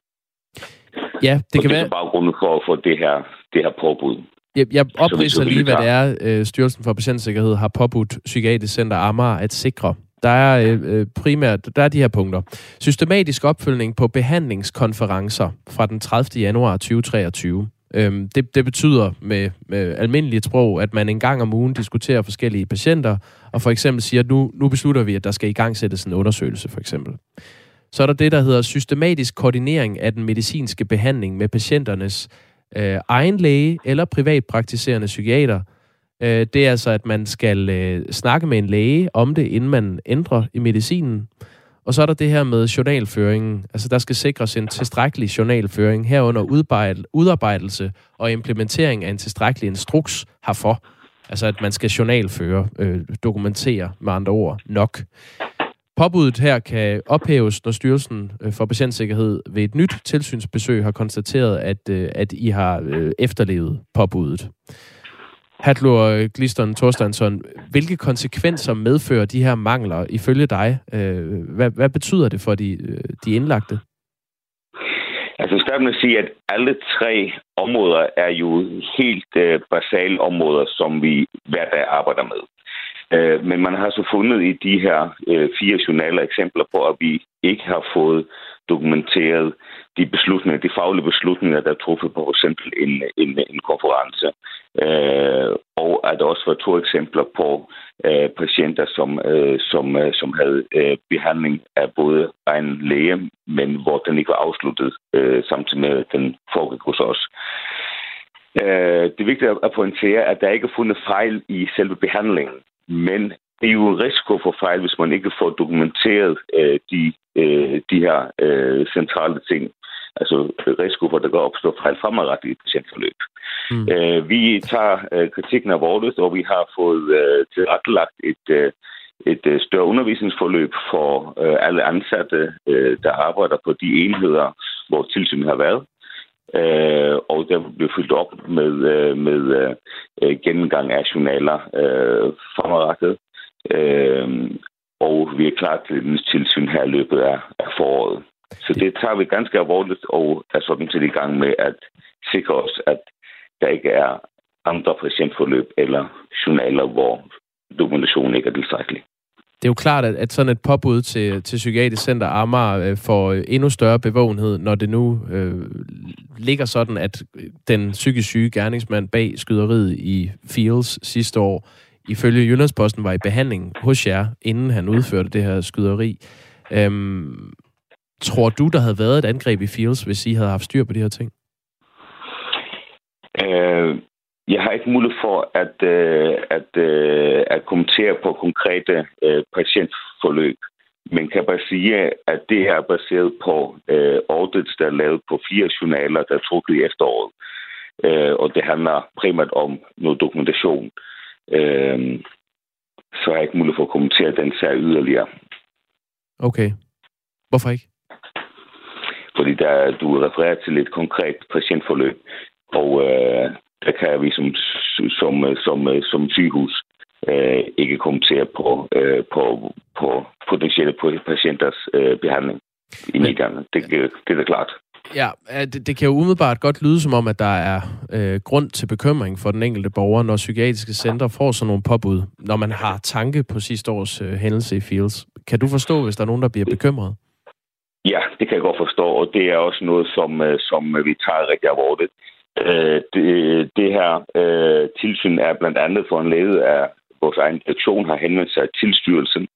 S3: Ja, det
S11: og
S3: kan
S11: det
S3: være...
S11: er baggrunden for, for det her, det her påbud.
S3: Jeg, jeg opridser lige, hvad det er, øh, Styrelsen for Patientsikkerhed har påbudt Psykiatrisk Center Amager at sikre. Der er øh, øh, primært der er de her punkter. Systematisk opfølgning på behandlingskonferencer fra den 30. januar 2023. Øhm, det, det betyder med, med almindeligt sprog, at man en gang om ugen diskuterer forskellige patienter, og for eksempel siger, at nu, nu beslutter vi, at der skal i gang sættes en undersøgelse, for eksempel. Så er der det, der hedder systematisk koordinering af den medicinske behandling med patienternes øh, egen læge eller privatpraktiserende psykiater. Øh, det er altså, at man skal øh, snakke med en læge om det, inden man ændrer i medicinen. Og så er der det her med journalføringen. Altså, der skal sikres en tilstrækkelig journalføring herunder udarbejdelse og implementering af en tilstrækkelig instruks herfor. Altså, at man skal journalføre, øh, dokumentere med andre ord nok. Påbuddet her kan ophæves, når Styrelsen øh, for Patientsikkerhed ved et nyt tilsynsbesøg har konstateret, at, øh, at I har øh, efterlevet påbuddet. Hatlur Gliston Thorsteinsson, hvilke konsekvenser medfører de her mangler ifølge dig? Hvad, hvad betyder det for de, de indlagte?
S11: Altså starte med at sige, at alle tre områder er jo helt øh, basale områder, som vi hver dag arbejder med. Øh, men man har så fundet i de her øh, fire journaler eksempler på, at vi ikke har fået dokumenteret de beslutninger, de faglige beslutninger, der er truffet på for eksempel en, en, en konference. Øh, og at der også var to eksempler på øh, patienter, som, øh, som, øh, som havde øh, behandling af både egen læge, men hvor den ikke var afsluttet øh, samtidig med, at den foregik hos os. Øh, det er vigtigt at pointere, at der ikke er fundet fejl i selve behandlingen, men det er jo en risiko for fejl, hvis man ikke får dokumenteret øh, de, øh, de her øh, centrale ting. Altså risiko for, at der kan opstå fejl fremadrettet i patientforløb. Mm. Øh, vi tager øh, kritikken af vores, og vi har fået øh, tilrettelagt et, øh, et øh, større undervisningsforløb for øh, alle ansatte, øh, der arbejder på de enheder, hvor tilsynet har været øh, og der blev fyldt op med, øh, med øh, gennemgang af journaler øh, fremadrettet. Øh, og vi er klar til et tilsyn her i løbet af, af foråret. Så det tager vi ganske alvorligt, og er sådan set i gang med at sikre os, at der ikke er andre patientforløb eller journaler, hvor dokumentationen ikke er tilstrækkelig
S3: det er jo klart, at, at sådan et påbud til, til Psykiatrisk Center Amager øh, får øh, endnu større bevågenhed, når det nu øh, ligger sådan, at øh, den psykisk syge gerningsmand bag skyderiet i Fields sidste år, ifølge Jyllandsposten, var i behandling hos jer, inden han udførte det her skyderi. Øhm, tror du, der havde været et angreb i Fields, hvis I havde haft styr på de her ting?
S11: Øh, jeg har ikke mulighed for at, øh, at, øh, at kommentere på konkrete øh, patientforløb, men kan bare sige, at det er baseret på øh, audits, der er lavet på fire journaler, der er trukket i efteråret. Øh, og det handler primært om noget dokumentation. Øh, så har jeg ikke mulighed for at kommentere den sag yderligere.
S3: Okay. Hvorfor ikke?
S11: Fordi der, du refererer til et konkret patientforløb, og øh, der kan vi som, som, som, som sygehus øh, ikke kommentere på, øh, på, på potentielle patienters øh, behandling i medierne. Det, det er da klart.
S3: Ja, det, det kan jo umiddelbart godt lyde som om, at der er øh, grund til bekymring for den enkelte borger, når psykiatriske centre får sådan nogle påbud, når man har tanke på sidste års øh, hændelse i Fields. Kan du forstå, hvis der er nogen, der bliver bekymret?
S11: Ja, det kan jeg godt forstå, og det er også noget, som, øh, som vi tager rigtig alvorligt. Øh, det, det her øh, tilsyn er blandt andet for en led af vores egen direktion har henvendt sig til styrelsen.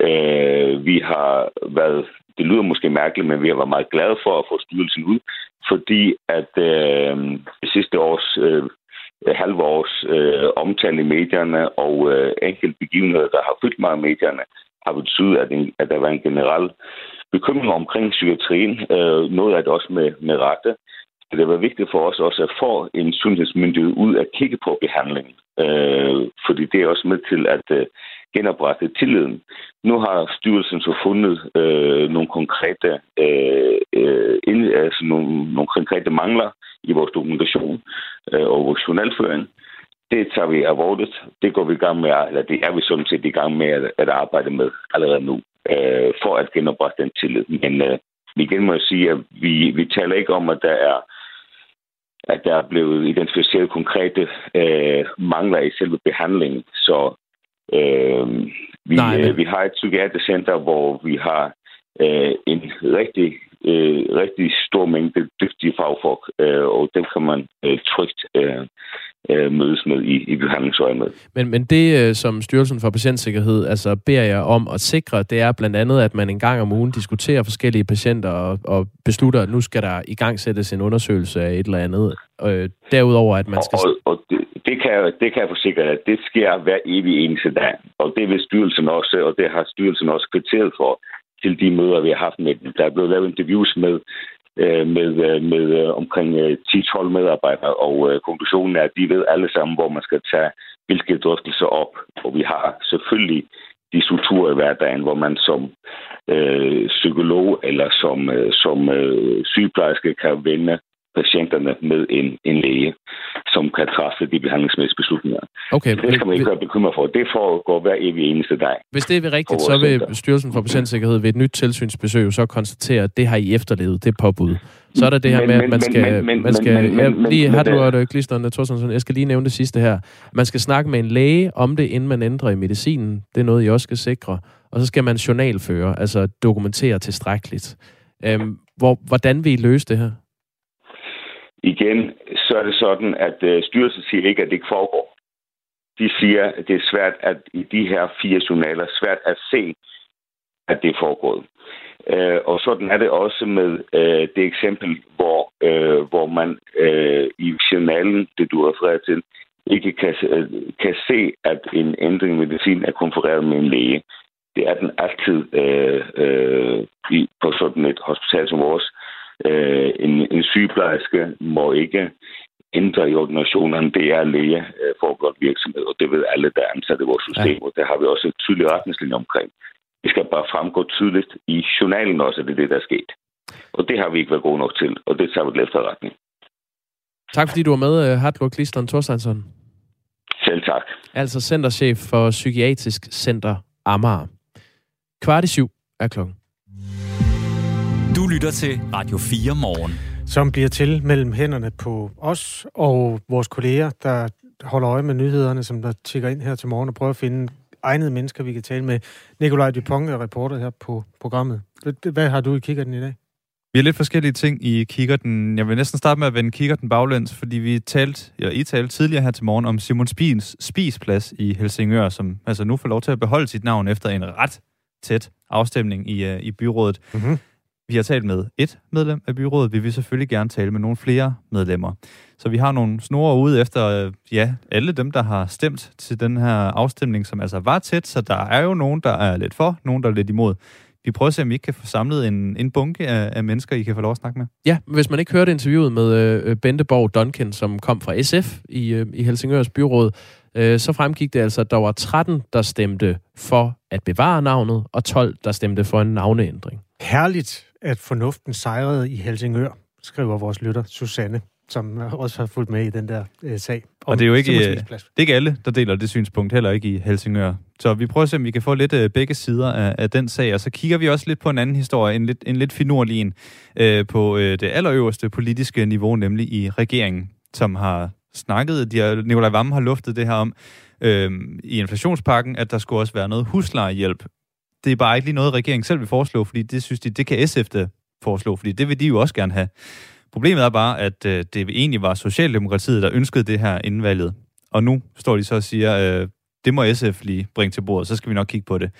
S11: Øh, vi har været, det lyder måske mærkeligt, men vi har været meget glade for at få styrelsen ud, fordi at øh, det sidste års øh, halve års øh, omtale i medierne og øh, enkelte begivenheder, der har fyldt meget i medierne, har betydet, at, en, at der var en generel bekymring omkring psykiatrien. Øh, noget af det også med, med rette det var vigtigt for os også at få en sundhedsmyndighed ud at kigge på behandlingen. Øh, fordi det er også med til at øh, genoprette tilliden. Nu har styrelsen så fundet øh, nogle konkrete øh, øh ind, altså nogle, nogle konkrete mangler i vores dokumentation øh, og vores journalføring. Det tager vi alvorligt. Det går vi i gang med, eller det er vi sådan set i gang med at, at arbejde med allerede nu, øh, for at genoprette den tillid. Men øh, igen må jeg sige, at vi, vi taler ikke om, at der er at der er blevet identificeret konkrete øh, mangler i selve behandlingen. Så øh, vi, Nej, men... øh, vi har et psykiatrisk center, hvor vi har øh, en rigtig, øh, rigtig stor mængde dygtige fagfolk, øh, og dem kan man øh, trygt øh, øh, mødes med i, i behandlingsøjemed.
S3: Men, men det, øh, som Styrelsen for Patientsikkerhed altså beder jer om at sikre, det er blandt andet, at man en gang om ugen diskuterer forskellige patienter og, og beslutter, at nu skal der i gang sættes en undersøgelse af et eller andet. Øh, derudover, at man skal...
S11: Og, og, og det, det, kan, det kan jeg forsikre at det sker hver evig eneste dag. Og det vil styrelsen også, og det har styrelsen også kvitteret for til de møder, vi har haft med dem. Der er blevet lavet interviews med Øh, med, øh, med øh, omkring 10-12 medarbejdere, og konklusionen er, at de ved alle sammen, hvor man skal tage hvilke drøftelser op. Og vi har selvfølgelig de strukturer i hverdagen, hvor man som øh, psykolog eller som, øh, som øh, sygeplejerske kan vende patienterne med en, en læge, som kan træffe de behandlingsmæssige beslutninger. Okay, det skal man ikke være bekymret for. Det foregår hver evig eneste dag.
S3: Hvis det er rigtigt, så vil center. Styrelsen for Patientsikkerhed ved et nyt tilsynsbesøg så konstatere, at det har I efterlevet, det påbud. Så er der det her men, med, at man skal... Men, man skal men, men, lige, har du et Glisteren Thorstensen, jeg skal lige nævne det sidste her. Man skal snakke med en læge om det, inden man ændrer i medicinen. Det er noget, I også skal sikre. Og så skal man journalføre, altså dokumentere tilstrækkeligt. Øhm, Hvor, hvordan vil I løse det her?
S11: Igen, så er det sådan, at øh, styrelsen siger ikke, at det ikke foregår. De siger, at det er svært at i de her fire journaler, svært at se, at det er foregået. Øh, og sådan er det også med øh, det eksempel, hvor, øh, hvor man øh, i journalen, det du refererer til, ikke kan, øh, kan se, at en ændring i medicin er konfereret med en læge. Det er den altid øh, øh, i, på sådan et hospital som vores. Øh, en, en sygeplejerske må ikke ændre i ordinationerne. Det er læge øh, virksomhed, og det ved alle, der er ansat i vores system, ja. og der har vi også et tydeligt retningslinje omkring. Det skal bare fremgå tydeligt i journalen også, at det er det, der er sket. Og det har vi ikke været gode nok til, og det tager vi til efterretning.
S3: Tak fordi du var med, øh, Hartlund Klisteren Thorsteinsson.
S11: Selv tak.
S3: Altså centerchef for Psykiatrisk Center Amager. Kvart i syv er klokken.
S1: Lytter til Radio 4 morgen.
S2: Som bliver til mellem hænderne på os og vores kolleger, der holder øje med nyhederne, som der tigger ind her til morgen og prøver at finde egnede mennesker, vi kan tale med. Nikolaj Dupont er reporter her på programmet. Hvad har du i kikkerten i dag?
S12: Vi har lidt forskellige ting i kikkerten. Jeg vil næsten starte med at vende kikkerten baglæns, fordi vi talte, ja, I talte tidligere her til morgen om Simon Spins spisplads i Helsingør, som altså nu får lov til at beholde sit navn efter en ret tæt afstemning i, uh, i byrådet. Mm-hmm. Vi har talt med et medlem af byrådet. Vi vil selvfølgelig gerne tale med nogle flere medlemmer. Så vi har nogle snore ude efter øh, ja, alle dem, der har stemt til den her afstemning, som altså var tæt. Så der er jo nogen, der er lidt for, nogen, der er lidt imod. Vi prøver at se, om vi ikke kan få samlet en, en bunke af, af mennesker, I kan få lov at snakke med.
S3: Ja, hvis man ikke hørte interviewet med øh, Bente Borg Duncan, som kom fra SF i, øh, i Helsingørs byråd, øh, så fremgik det altså, at der var 13, der stemte for at bevare navnet, og 12, der stemte for en navneændring.
S2: Herligt, at fornuften sejrede i Helsingør, skriver vores lytter Susanne som også har fulgt med i den der øh, sag.
S12: Og det er jo ikke, øh, det er ikke alle, der deler det synspunkt, heller ikke i Helsingør. Så vi prøver at se, om vi kan få lidt øh, begge sider af, af den sag, og så kigger vi også lidt på en anden historie, en lidt, en lidt finurlig en, øh, på øh, det allerøverste politiske niveau, nemlig i regeringen, som har snakket, de har, Nikolaj Vammen har luftet det her om, øh, i inflationspakken, at der skulle også være noget huslejehjælp. Det er bare ikke lige noget, regeringen selv vil foreslå, fordi det synes de, det kan SF da foreslå, fordi det vil de jo også gerne have. Problemet er bare, at øh, det egentlig var Socialdemokratiet, der ønskede det her inden valget. Og nu står de så og siger, øh, det må SF lige bringe til bordet, så skal vi nok kigge på det.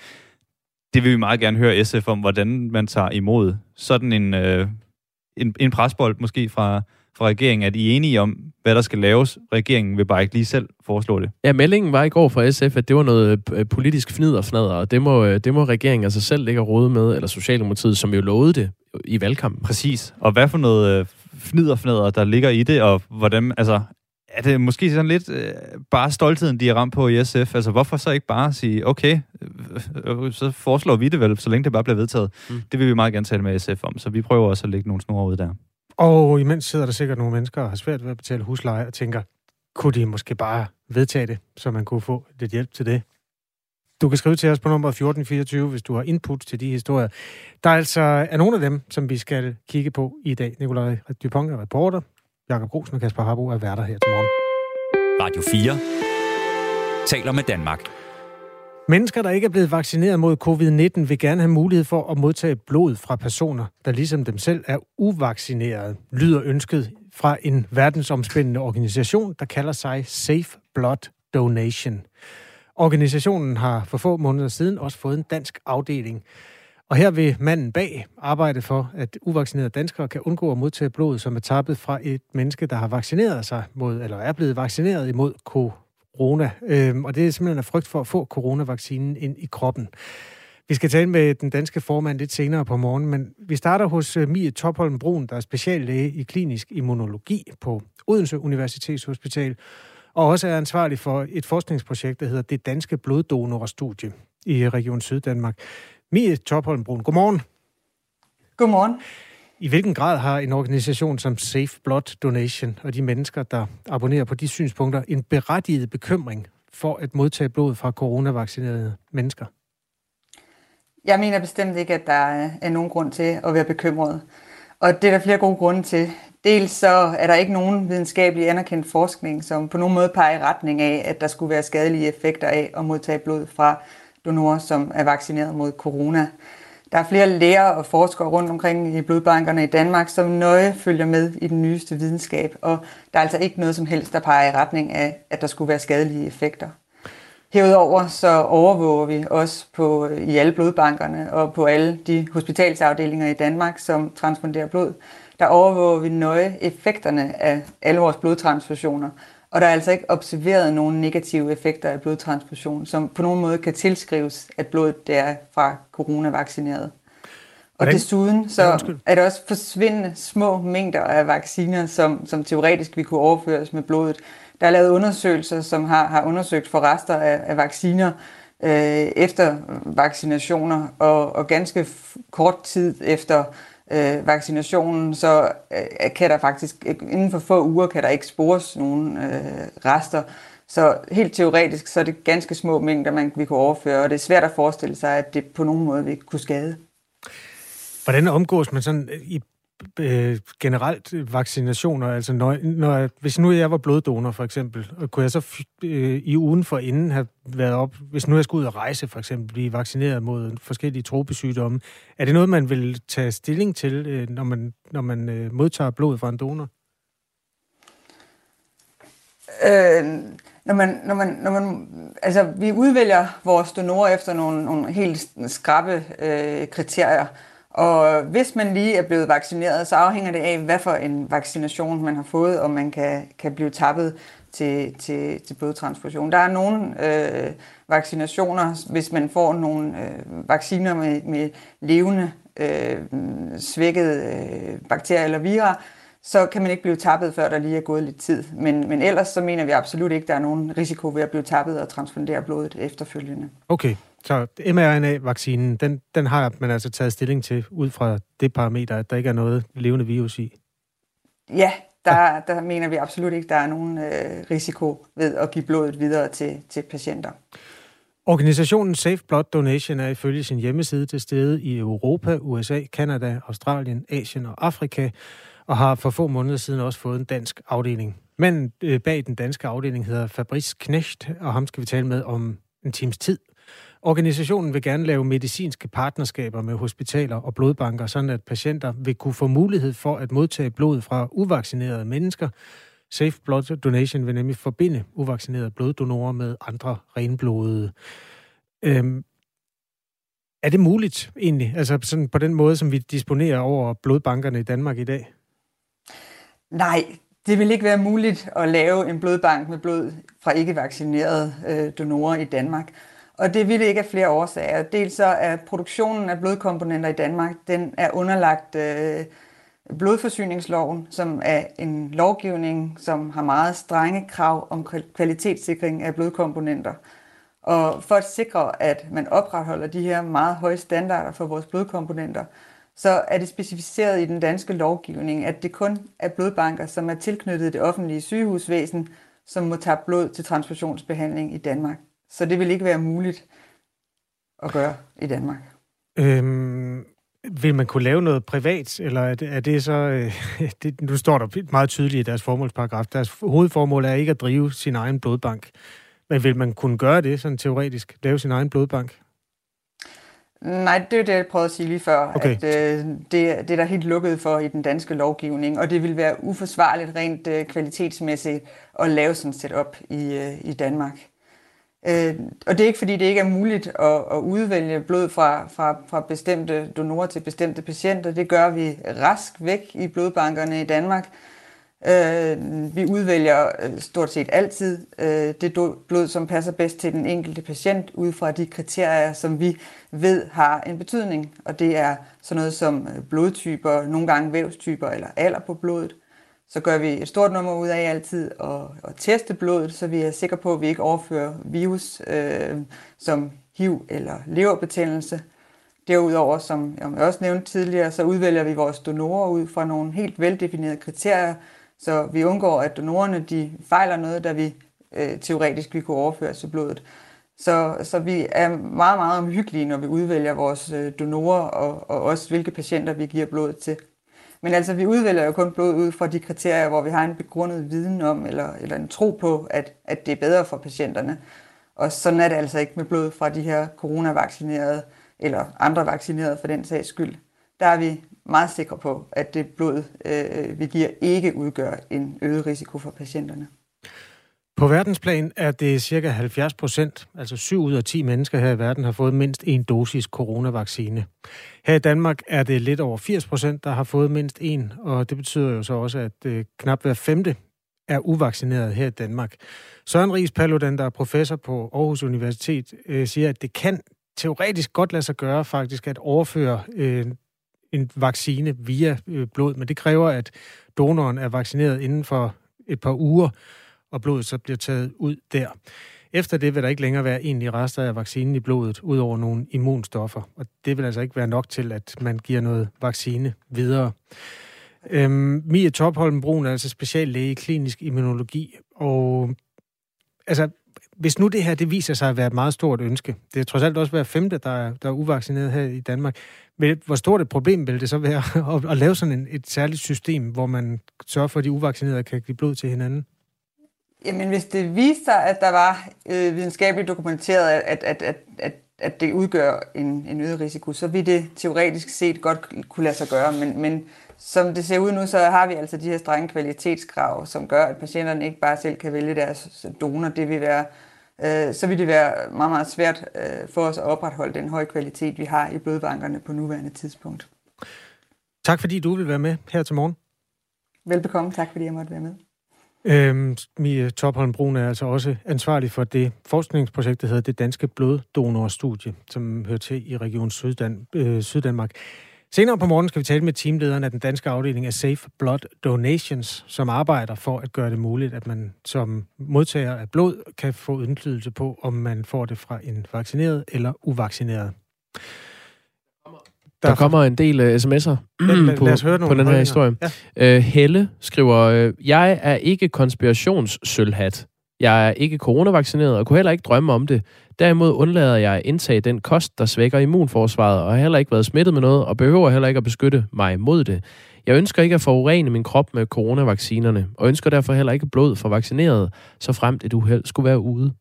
S12: Det vil vi meget gerne høre SF om, hvordan man tager imod sådan en, øh, en, en presbold måske fra, fra regeringen. at I enige om, hvad der skal laves? Regeringen vil bare ikke lige selv foreslå det.
S3: Ja, meldingen var i går fra SF, at det var noget øh, politisk fnider og det må, øh, det må regeringen altså selv ligge og rode med, eller Socialdemokratiet, som jo lovede det i valgkampen.
S12: Præcis. Og hvad for noget øh, fnider, der ligger i det, og hvordan, altså, er det måske sådan lidt øh, bare stoltheden, de er ramt på i SF? Altså, hvorfor så ikke bare sige, okay, øh, så foreslår vi det vel, så længe det bare bliver vedtaget. Mm. Det vil vi meget gerne tale med SF om, så vi prøver også at lægge nogle snore ud der.
S2: Og imens sidder der sikkert nogle mennesker og har svært ved at betale husleje og tænker, kunne de måske bare vedtage det, så man kunne få lidt hjælp til det? Du kan skrive til os på nummer 1424, hvis du har input til de historier. Der er altså er nogle af dem, som vi skal kigge på i dag. Nikolaj Dupont er reporter. Jakob Grosen og Kasper Harbo er værter her til morgen.
S1: Radio 4 taler med Danmark.
S2: Mennesker, der ikke er blevet vaccineret mod covid-19, vil gerne have mulighed for at modtage blod fra personer, der ligesom dem selv er uvaccineret, lyder ønsket fra en verdensomspændende organisation, der kalder sig Safe Blood Donation. Organisationen har for få måneder siden også fået en dansk afdeling. Og her vil manden bag arbejde for, at uvaccinerede danskere kan undgå at modtage blod, som er tappet fra et menneske, der har vaccineret sig mod, eller er blevet vaccineret imod corona. øh, og det er simpelthen en frygt for at få coronavaccinen ind i kroppen. Vi skal tale med den danske formand lidt senere på morgen, men vi starter hos øh, Mie Topholm Brun, der er speciallæge i klinisk immunologi på Odense Universitetshospital, og også er ansvarlig for et forskningsprojekt, der hedder Det Danske Bloddonorstudie i Region Syddanmark. Mie Topholmbrun, godmorgen.
S13: Godmorgen.
S2: I hvilken grad har en organisation som Safe Blood Donation og de mennesker, der abonnerer på de synspunkter, en berettiget bekymring for at modtage blod fra coronavaccinerede mennesker?
S13: Jeg mener bestemt ikke, at der er nogen grund til at være bekymret. Og det er der flere gode grunde til. Dels så er der ikke nogen videnskabelig anerkendt forskning, som på nogen måde peger i retning af, at der skulle være skadelige effekter af at modtage blod fra donorer, som er vaccineret mod corona. Der er flere læger og forskere rundt omkring i blodbankerne i Danmark, som nøje følger med i den nyeste videnskab, og der er altså ikke noget som helst, der peger i retning af, at der skulle være skadelige effekter. Herudover så overvåger vi også på, i alle blodbankerne og på alle de hospitalsafdelinger i Danmark, som transfunderer blod, der overvåger vi nøje effekterne af alle vores blodtransfusioner. Og der er altså ikke observeret nogen negative effekter af blodtransfusion, som på nogen måde kan tilskrives, at blodet det er fra coronavaccineret. Og Hvordan? desuden så ja, er der også forsvindende små mængder af vacciner, som, som teoretisk vi kunne overføres med blodet. Der er lavet undersøgelser, som har, har undersøgt for rester af, af vacciner øh, efter vaccinationer, og, og ganske kort tid efter øh, vaccinationen, så øh, kan der faktisk, øh, inden for få uger, kan der ikke spores nogen øh, rester. Så helt teoretisk, så er det ganske små mængder, man, vi kunne overføre, og det er svært at forestille sig, at det på nogen måde vil kunne skade.
S2: Hvordan omgås man sådan øh, i øh, generelt vaccinationer? Altså når, når, hvis nu jeg var bloddonor for eksempel, og kunne jeg så øh, i ugen for inden have været op, hvis nu jeg skulle ud og rejse for eksempel, blive vaccineret mod forskellige tropesygdomme, er det noget, man vil tage stilling til, øh, når man, når man øh, modtager blod fra en donor?
S13: Øh, når man, når man, når man, altså, vi udvælger vores donorer efter nogle, nogle helt skrappe øh, kriterier. Og hvis man lige er blevet vaccineret, så afhænger det af, hvad for en vaccination man har fået, og man kan, kan blive tappet til, til, til blodtransfusion. Der er nogle øh, vaccinationer, hvis man får nogle øh, vacciner med, med levende øh, svækkede øh, bakterier eller virer, så kan man ikke blive tappet, før der lige er gået lidt tid. Men, men ellers så mener vi absolut ikke, at der er nogen risiko ved at blive tappet og transfundere blodet efterfølgende.
S2: Okay, så mRNA-vaccinen, den, den har man altså taget stilling til ud fra det parameter, at der ikke er noget levende virus i?
S13: Ja, der, der mener vi absolut ikke, der er nogen øh, risiko ved at give blodet videre til, til patienter.
S2: Organisationen Safe Blood Donation er ifølge sin hjemmeside til stede i Europa, USA, Kanada, Australien, Asien og Afrika, og har for få måneder siden også fået en dansk afdeling. Men øh, bag den danske afdeling hedder Fabrice Knecht, og ham skal vi tale med om en times tid. Organisationen vil gerne lave medicinske partnerskaber med hospitaler og blodbanker, sådan at patienter vil kunne få mulighed for at modtage blod fra uvaccinerede mennesker. Safe Blood Donation vil nemlig forbinde uvaccinerede bloddonorer med andre renblodede. Øhm, er det muligt egentlig? Altså sådan på den måde, som vi disponerer over blodbankerne i Danmark i dag?
S13: Nej, det vil ikke være muligt at lave en blodbank med blod fra ikke-vaccinerede øh, donorer i Danmark. Og det vil ikke af flere årsager. Dels så er produktionen af blodkomponenter i Danmark, den er underlagt øh, blodforsyningsloven, som er en lovgivning, som har meget strenge krav om kvalitetssikring af blodkomponenter. Og for at sikre, at man opretholder de her meget høje standarder for vores blodkomponenter, så er det specificeret i den danske lovgivning, at det kun er blodbanker, som er tilknyttet det offentlige sygehusvæsen, som må tage blod til transfusionsbehandling i Danmark. Så det vil ikke være muligt at gøre i Danmark.
S2: Øhm, vil man kunne lave noget privat, eller er det, er det så... Øh, det, nu står der meget tydeligt i deres formålsparagraf. Deres hovedformål er ikke at drive sin egen blodbank. Men vil man kunne gøre det sådan teoretisk? Lave sin egen blodbank?
S13: Nej, det er det, jeg prøvede at sige lige før. Okay. At, øh, det, det er der helt lukket for i den danske lovgivning, og det vil være uforsvarligt rent øh, kvalitetsmæssigt at lave sådan et setup i, øh, i Danmark. Øh, og det er ikke fordi, det ikke er muligt at, at udvælge blod fra, fra, fra bestemte donorer til bestemte patienter. Det gør vi rask væk i blodbankerne i Danmark. Øh, vi udvælger øh, stort set altid øh, det blod, som passer bedst til den enkelte patient, ud fra de kriterier, som vi ved har en betydning. Og det er sådan noget som øh, blodtyper, nogle gange vævstyper eller alder på blodet så gør vi et stort nummer ud af altid at, at teste blodet, så vi er sikre på, at vi ikke overfører virus øh, som HIV eller leverbetændelse. Derudover, som jeg også nævnte tidligere, så udvælger vi vores donorer ud fra nogle helt veldefinerede kriterier, så vi undgår, at donorerne de fejler noget, der vi øh, teoretisk vi kunne overføre til blodet. Så, så vi er meget, meget omhyggelige, når vi udvælger vores øh, donorer, og, og også hvilke patienter vi giver blodet til. Men altså, vi udvælger jo kun blod ud fra de kriterier, hvor vi har en begrundet viden om, eller, eller en tro på, at, at det er bedre for patienterne. Og sådan er det altså ikke med blod fra de her coronavaccinerede eller andre vaccinerede for den sags skyld, der er vi meget sikre på, at det blod, øh, øh vi giver, ikke udgør en øget risiko for patienterne.
S2: På verdensplan er det cirka 70 procent, altså 7 ud af 10 mennesker her i verden, har fået mindst en dosis coronavaccine. Her i Danmark er det lidt over 80 procent, der har fået mindst en, og det betyder jo så også, at øh, knap hver femte er uvaccineret her i Danmark. Søren Ries Paludan, der er professor på Aarhus Universitet, øh, siger, at det kan teoretisk godt lade sig gøre faktisk at overføre øh, en vaccine via øh, blod, men det kræver, at donoren er vaccineret inden for et par uger, og blodet så bliver taget ud der. Efter det vil der ikke længere være egentlig rester af vaccinen i blodet, ud over nogle immunstoffer. Og det vil altså ikke være nok til, at man giver noget vaccine videre. Øhm, Mia Topholm Brun er altså speciallæge i klinisk immunologi, og altså, hvis nu det her det viser sig at være et meget stort ønske, det er trods alt også hver femte, der er, der er uvaccineret her i Danmark, men hvor stort et problem vil det så være at, at lave sådan en, et særligt system, hvor man sørger for, at de uvaccinerede kan give blod til hinanden?
S13: Jamen, hvis det viste sig, at der var øh, videnskabeligt dokumenteret, at, at, at, at, at det udgør en, en øget risiko, så ville det teoretisk set godt kunne lade sig gøre. Men, men som det ser ud nu, så har vi altså de her strenge kvalitetskrav, som gør, at patienterne ikke bare selv kan vælge deres donor. Det vil være, øh, så vil det være meget, meget svært øh, for os at opretholde den høje kvalitet, vi har i blodbankerne på nuværende tidspunkt.
S2: Tak fordi du vil være med her til morgen.
S13: Velbekomme. Tak fordi jeg måtte være med.
S2: Øhm, Mie Topholm Brun er altså også ansvarlig for det forskningsprojekt, der hedder det Danske Bloddonorstudie, som hører til i Region Syddan, øh, Syddanmark. Senere på morgen skal vi tale med teamlederen af den danske afdeling af Safe Blood Donations, som arbejder for at gøre det muligt, at man som modtager af blod kan få indflydelse på, om man får det fra en vaccineret eller uvaccineret.
S3: Der, der kommer en del uh, sms'er
S2: lad,
S3: på,
S2: lad
S3: på den her historie. Ja. Uh, Helle skriver, uh, jeg er ikke konspirationssølhat. Jeg er ikke coronavaccineret og kunne heller ikke drømme om det. Derimod undlader jeg at indtage den kost, der svækker immunforsvaret, og har heller ikke været smittet med noget, og behøver heller ikke at beskytte mig mod det. Jeg ønsker ikke at forurene min krop med coronavaccinerne, og ønsker derfor heller ikke blod for vaccineret, så fremt et uheld skulle være ude.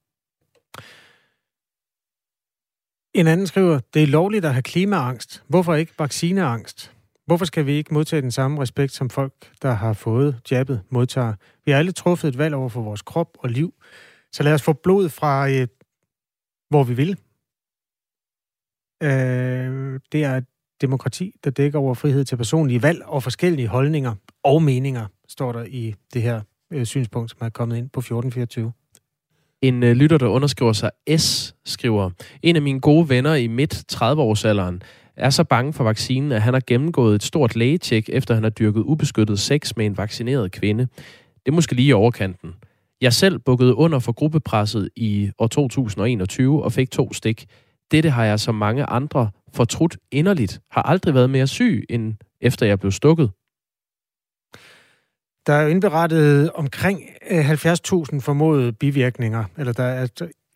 S2: En anden skriver, det er lovligt at have klimaangst. Hvorfor ikke vaccineangst? Hvorfor skal vi ikke modtage den samme respekt, som folk, der har fået jabbet, modtager? Vi har alle truffet et valg over for vores krop og liv. Så lad os få blod fra, øh, hvor vi vil. Øh, det er et demokrati, der dækker over frihed til personlige valg og forskellige holdninger og meninger, står der i det her øh, synspunkt, som er kommet ind på 1424.
S3: En øh, lytter, der underskriver sig S, skriver, en af mine gode venner i midt 30-årsalderen er så bange for vaccinen, at han har gennemgået et stort lægetjek, efter han har dyrket ubeskyttet sex med en vaccineret kvinde. Det er måske lige i overkanten. Jeg selv bukkede under for gruppepresset i år 2021 og fik to stik. Dette har jeg som mange andre fortrudt inderligt. Har aldrig været mere syg, end efter jeg blev stukket.
S2: Der er jo indberettet omkring øh, 70.000 formodede bivirkninger, eller der er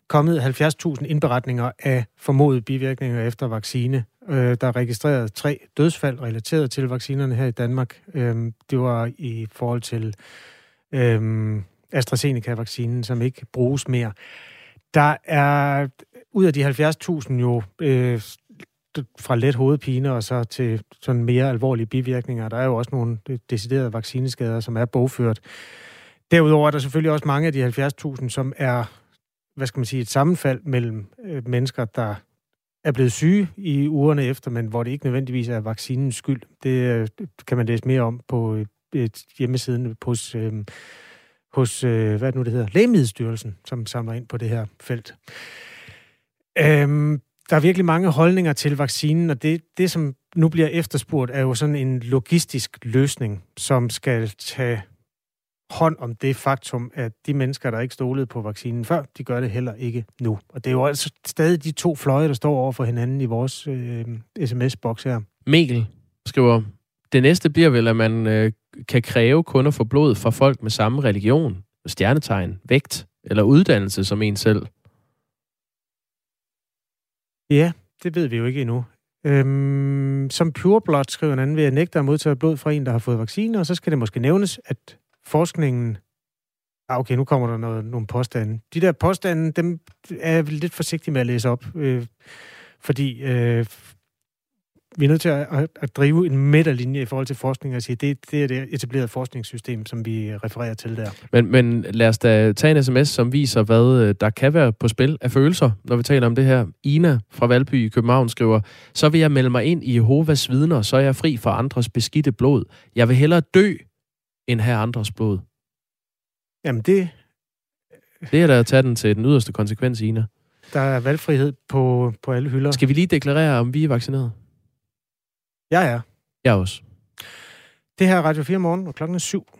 S2: kommet 70.000 indberetninger af formodede bivirkninger efter vaccine. Øh, der er registreret tre dødsfald relateret til vaccinerne her i Danmark. Øh, det var i forhold til øhm, AstraZeneca-vaccinen, som ikke bruges mere. Der er ud af de 70.000 jo øh, fra let hovedpine og så til sådan mere alvorlige bivirkninger. Der er jo også nogle deciderede vaccineskader, som er bogført. Derudover er der selvfølgelig også mange af de 70.000, som er, hvad skal man sige, et sammenfald mellem øh, mennesker, der er blevet syge i ugerne efter, men hvor det ikke nødvendigvis er vaccinens skyld. Det øh, kan man læse mere om på øh, et hjemmesiden hos, øh, hos øh, hvad det nu det hedder, Lægemiddelstyrelsen, som samler ind på det her felt. Øhm, der er virkelig mange holdninger til vaccinen, og det, det, som nu bliver efterspurgt, er jo sådan en logistisk løsning, som skal tage hånd om det faktum, at de mennesker, der ikke stolede på vaccinen før, de gør det heller ikke nu. Og det er jo altså stadig de to fløje, der står over for hinanden i vores øh, sms-boks her.
S3: Mikkel skriver, det næste bliver vel, at man øh, kan kræve kun at få blod fra folk med samme religion, stjernetegn, vægt eller uddannelse som en selv.
S2: Ja, det ved vi jo ikke endnu. Øhm, som Blood skriver en anden, vil jeg nægte at modtage blod fra en, der har fået vacciner, og så skal det måske nævnes, at forskningen... Ah, okay, nu kommer der noget, nogle påstande. De der påstande, dem er jeg lidt forsigtig med at læse op. Øh, Fordi øh, vi er nødt til at, at, at drive en midterlinje i forhold til forskning og sige, det, det er det etablerede forskningssystem, som vi refererer til der.
S3: Men, men lad os da tage en sms, som viser, hvad øh, der kan være på spil af følelser, når vi taler om det her. Ina fra Valby i København skriver, så vil jeg melde mig ind i Jehovas vidner, så er jeg fri fra andres beskidte blod. Jeg vil hellere dø, end have andres blod.
S2: Jamen det...
S3: Det er da at tage den til den yderste konsekvens, Ina.
S2: Der er valgfrihed på, på alle hylder.
S3: Skal vi lige deklarere, om vi er vaccineret?
S2: Jeg er.
S3: Jeg også.
S2: Det her er Radio 4 morgen, og klokken er syv.